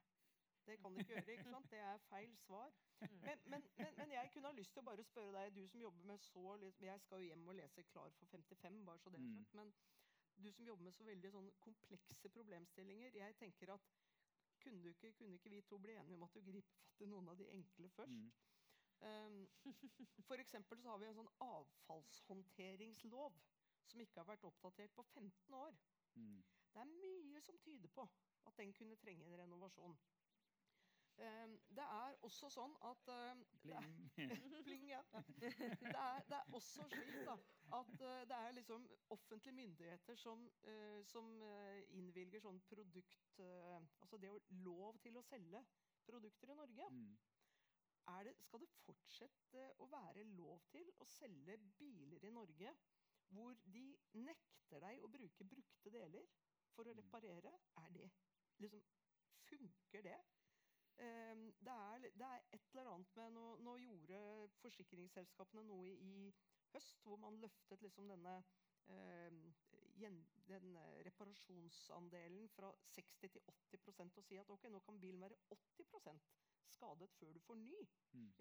Det kan de ikke gjøre. ikke sant? Det er feil svar. Men, men, men, men jeg kunne ha lyst til å bare spørre deg, du som jobber med så liksom, Jeg skal jo hjem og lese Klar for 55, bare så det er Mm. sagt. Men du som jobber med så veldig sånn komplekse problemstillinger Jeg tenker at kunne, du ikke, kunne ikke vi to bli enige om at du griper fatt i noen av de enkle først? Mm. Um, for eksempel så har vi en sånn avfallshåndteringslov som ikke har vært oppdatert på 15 år. Mm. Det er mye som tyder på at den kunne trenge en renovasjon. Um, det er også sånn at er, Pling. [laughs] Pling, ja. Det er, det er også slik da, at uh, det er liksom offentlige myndigheter som, uh, som uh, innvilger sånn produkt Altså det å lov til å selge produkter i Norge. Mm. Er det, skal det fortsette å være lov til å selge biler i Norge hvor de nekter deg å bruke brukte deler for å Mm. reparere? Er det liksom Funker det? Ehm, det, er, det er et eller annet med Nå, nå gjorde forsikringsselskapene noe i, i høst hvor man løftet liksom denne gjen, den eh, reparasjonsandelen fra 60 til 80% og si at ok, nå kan bilen være 80% skadet før du får ny. Mm.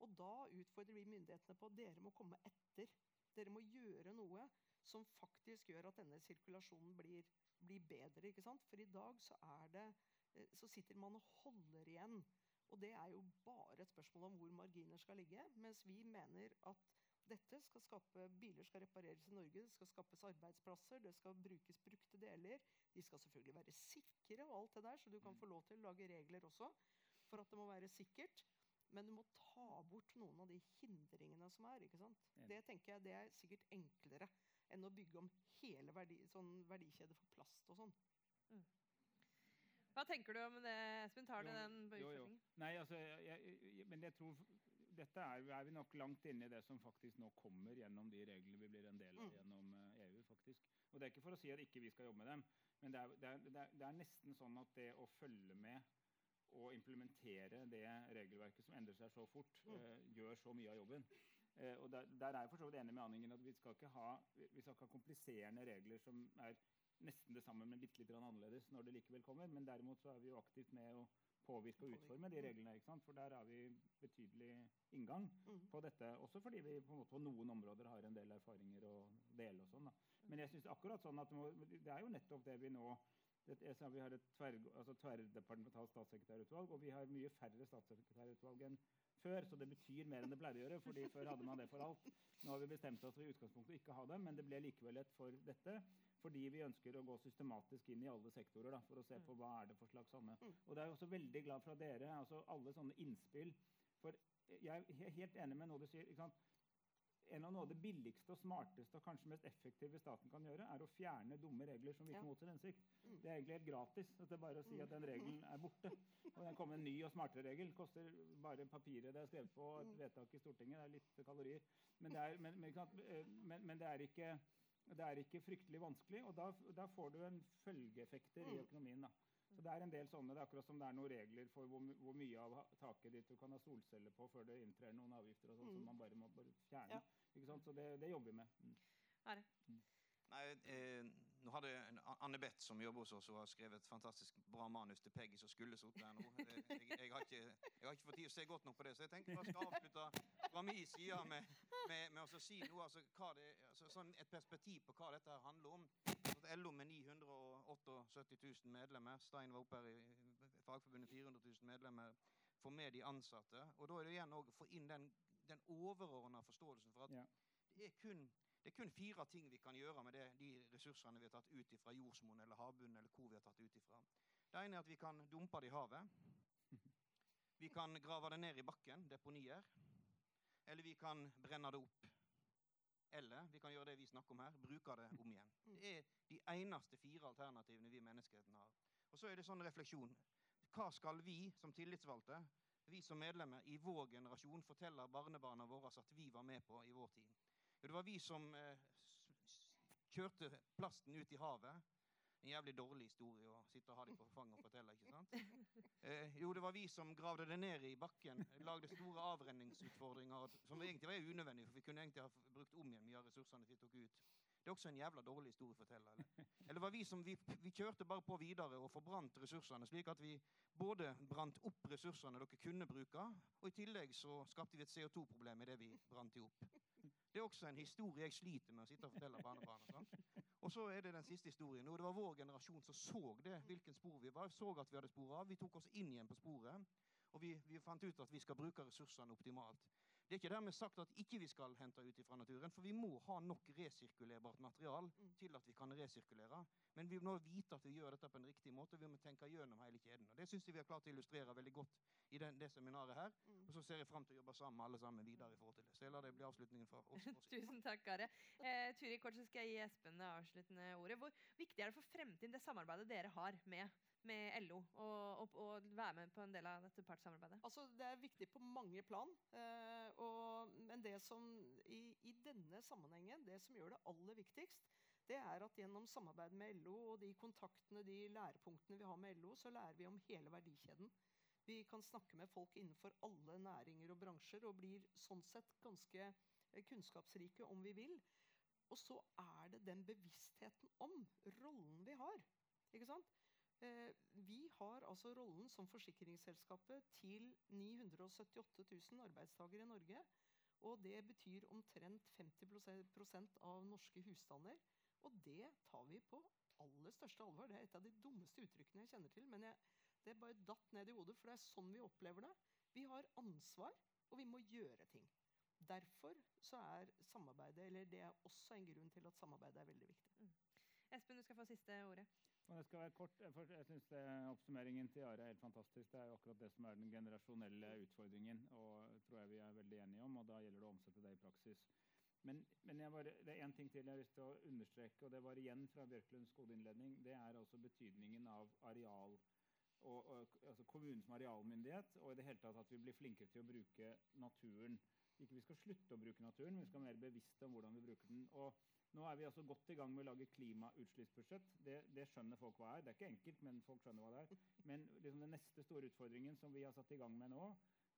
Og da utfordrer vi myndighetene på at dere må komme etter. Dere må gjøre noe som faktisk gjør at denne sirkulasjonen blir, blir bedre. For i dag så, er det, eh, så sitter man og holder igjen. Og det er jo bare et spørsmål om hvor marginer skal ligge. Mens vi mener at dette skal skape, biler skal repareres i Norge, det skal skapes arbeidsplasser, det skal brukes brukte deler. De skal selvfølgelig være sikre, og alt det der, så du kan få lov til å lage regler også for at det må være sikkert. Men du må ta bort noen av de hindringene som er. ikke sant? Det tenker jeg det er sikkert enklere enn å bygge om hele verdi, sånn verdikjede for plast og sånn. Hva tenker du om det, Espen? Tar du den på utfordringen? Nei, altså, jeg, jeg, men jeg tror dette er, er vi nok langt inne i det som faktisk nå kommer gjennom de reglene vi blir en del av Mm. gjennom eh, EU. faktisk. Og Det er ikke for å si at ikke vi skal jobbe med dem, men det er, det, er, det, er, det nesten sånn at det å følge med og implementere det regelverket som endrer seg så fort, Mm. eh, gjør så mye av jobben. Eh, og der, der er jeg for så vidt enig med Anningen at vi skal ikke ha, vi skal ikke ha kompliserende regler som er nesten det samme, men litt, litt annerledes når det likevel kommer. Men derimot så er vi jo aktivt med å påvirke og utforme de Mm. reglene. ikke sant? For der har vi betydelig inngang Mm. på dette. Også fordi vi på, på noen områder har en del erfaringer å dele. og sånn da. Men jeg synes akkurat sånn at det, må, det er jo nettopp det vi nå det, Vi har et tver, altså tverrdepartementalt statssekretærutvalg, og vi har mye færre statssekretærutvalg enn før. Så det betyr mer enn det pleier å gjøre, fordi før hadde man det for alt. Nå har vi bestemt oss for i utgangspunktet ikke ha det, men det ble likevel et for dette. Fordi vi ønsker å gå systematisk inn i alle sektorer da, for å se på hva er det for slags sånne. Mm. Og det er jeg også veldig glad for dere, altså alle sånne innspill. For jeg er helt enig med noe du sier. ikke sant? En av noe av det billigste og smarteste og kanskje mest effektive staten kan gjøre, er å fjerne dumme regler som virker Ja. mot sin hensikt. Mm. Det er egentlig helt gratis. At Det er bare å si at den regelen er borte. Og den kommer en ny og smartere regel. Koster bare papiret det er skrevet på, et Mm. vedtak i Stortinget. Det er litt kalorier. Men det er, men, men? Eh, men, men det er ikke Det er ikke fryktelig vanskelig, og da, da får du en følgeeffekter i Mm. økonomien. da. Så det er en del sånne, det er akkurat som det er noen regler for hvor, hvor mye av taket ditt du kan ha solceller på før det inntrer noen avgifter og sånn, Mm. som man bare må bare fjerne. Ja. Ikke sant? Så det, det jobber vi med. Mm. Are. Nei, eh, nå hadde Anne Beth, som jobber hos oss, og har skrevet et fantastisk bra manus til Peggy, som skulle sittet der nå. Jeg, jeg, har ikke, jeg har ikke fått tid å se godt nok på det, så jeg tenker jeg skal avslutte fra min side med, med, med å si noe, altså, det, altså, sånn et perspektiv på hva dette handler om. LO med 978 000 medlemmer, Stein var oppe her i Fagforbundet 400 000 medlemmer, får med de ansatte. Og da er det igjen å få inn den, den overordna forståelsen for at det er kun det er kun fire ting vi kan gjøre med det, de ressursene vi har tatt ut fra jordsmonn eller havbunnen. eller hvor vi har tatt ut ifra. Det ene er at vi kan dumpe det i havet. Vi kan grave det ned i bakken, deponier. Eller vi kan brenne det opp. Eller vi kan gjøre det vi snakker om her, bruke det om igjen. Det er de eneste fire alternativene vi menneskeheten har. Og så er det sånn refleksjon. Hva skal vi som tillitsvalgte, vi som medlemmer i vår generasjon, fortelle barnebarna våre at vi var med på i vår tid? Det var vi som eh, kjørte plasten ut i havet. En jævlig dårlig historie å sitte og ha dem på fanget og fortelle. ikke sant? Eh, jo, det var vi som gravde det ned i bakken. Lagde store avrenningsutfordringer som egentlig var unødvendige, for vi kunne egentlig ha brukt om igjen mye av ressursene vi tok ut. Det er også en jævla dårlig historie å fortelle. Eller, eller var vi som vi, vi kjørte bare på videre og forbrant ressursene, slik at vi både brant opp ressursene dere kunne bruke, og i tillegg så skapte vi et CO2-problem i det vi brant de opp. Det er også en historie jeg sliter med å sitte og fortelle barnebarna. Og så er det den siste historien. Og det var vår generasjon som så det, hvilken spor vi var. Så at vi hadde spor av. Vi tok oss inn igjen på sporet. Og vi, vi fant ut at vi skal bruke ressursene optimalt. Det er ikke dermed sagt at ikke vi skal hente ut fra naturen, for vi må ha nok resirkulerbart material til at vi kan resirkulere. Men vi må vite at vi gjør dette på en riktig måte. Vi må tenke gjennom hele kjeden. Og Det syns jeg vi har klart å illustrere veldig godt i den, det seminaret her. Og så ser jeg fram til å jobbe sammen alle sammen videre i forhold til det. Så jeg lar det bli avslutningen fra oss. [laughs] Tusen takk, Are. Eh, Turi, kort så skal jeg gi Espen det avsluttende ordet. Hvor viktig er det for fremtiden det samarbeidet dere har med, med LO, og, og, og være med på en del av dette partssamarbeidet? Altså, det er viktig på mange plan. Eh, og, men det som i, i denne sammenhengen, det som gjør det aller viktigst, det er at gjennom samarbeid med LO og de kontaktene, de lærepunktene vi har med LO, så lærer vi om hele verdikjeden. Vi kan snakke med folk innenfor alle næringer og bransjer og blir sånn sett ganske eh, kunnskapsrike om vi vil. Og så er det den bevisstheten om rollen vi har. Ikke sant? Eh, vi har altså rollen som forsikringsselskapet til 978 000 arbeidstakere i Norge. Og det betyr omtrent 50% av norske husstander. Og det tar vi på aller største alvor. Det er et av de dummeste uttrykkene jeg kjenner til. Men jeg, det bare datt ned i hodet, for det er sånn vi opplever det. Vi har ansvar, og vi må gjøre ting. Derfor er samarbeidet, eller det er også en grunn til at samarbeidet er veldig viktig. Espen, du skal få siste ordet. Og det skal være kort, for jeg synes Oppsummeringen til Are er helt fantastisk. Det er jo akkurat det som er den generasjonelle utfordringen. og tror jeg vi er veldig enige om, og Da gjelder det å omsette det i praksis. Men, men bare, det er én ting til jeg har lyst til å understreke, og det var igjen fra Bjørklunds gode innledning. Det er altså betydningen av areal. Og, og, altså kommunen som arealmyndighet, og i det hele tatt at vi blir flinkere til å bruke naturen. Ikke vi skal slutte å bruke naturen, men vi skal være mer bevisste om hvordan vi bruker den. og nå er vi altså godt i gang med å lage klimautslippsbudsjett. Det, det skjønner folk hva er. Det er ikke enkelt, men folk skjønner hva det er. Men liksom den neste store utfordringen som vi har satt i gang med nå,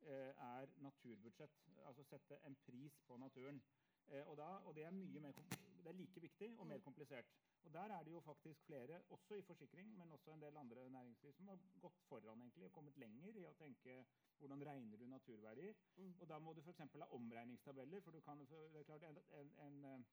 eh, er naturbudsjett. Altså sette en pris på naturen. Eh, og, da, og det, er mye mer, det er like viktig og mer komplisert. Og Der er det jo faktisk flere, også i forsikring, men også en del andre næringsliv, som har gått foran egentlig, og kommet lenger i å tenke hvordan regner du naturverdier. Og Da må du f.eks. ha omregningstabeller. for du kan, det er klart en, en, en eh,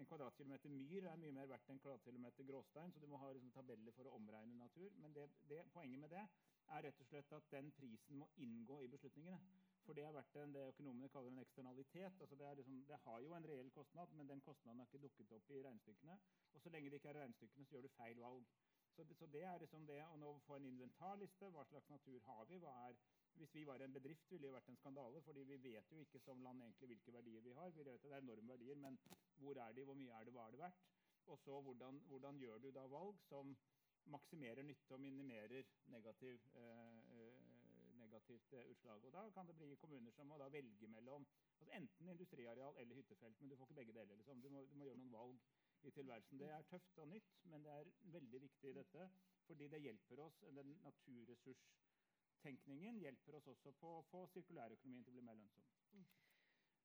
en kvadratkilometer myr er mye mer verdt enn en kvadratkilometer gråstein, så du må ha liksom, tabeller for å omregne natur. Men det, det, poenget med det er rett og slett at den prisen må inngå i beslutningene. For det har vært en, det økonomene kaller en eksternalitet. altså det, liksom, det, har jo en reell kostnad, men den kostnaden har ikke dukket opp i regnestykkene. Og så lenge det ikke er regnestykkene, så gjør du feil valg. Så så det er liksom det å nå få en inventarliste. Hva slags natur har vi? hva er hvis vi var en bedrift, ville det vært en skandale. fordi vi vet jo ikke som land egentlig hvilke verdier vi har. Vi vet at det er enorme verdier, men hvor er de, hvor mye er det, hva er det verdt? Og så hvordan, hvordan gjør du da valg som maksimerer nytte og minimerer negativ, eh, negativt eh, utslag. Og Da kan det bli kommuner som må velge mellom altså enten industriareal eller hyttefelt. Men du får ikke begge deler. liksom. Du må, du må gjøre noen valg i tilværelsen. Det er tøft og nytt, men det er veldig viktig i dette. Fordi det hjelper oss, den naturressurstenkningen hjelper oss også på å få sirkulærøkonomien til å bli mer lønnsom.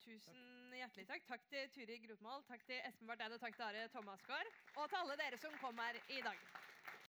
Tusen hjertelig takk. Takk til Turi Grotmål, takk til Espen Barth Eide takk til Are Thomasgaard. Og til alle dere som kom her i dag.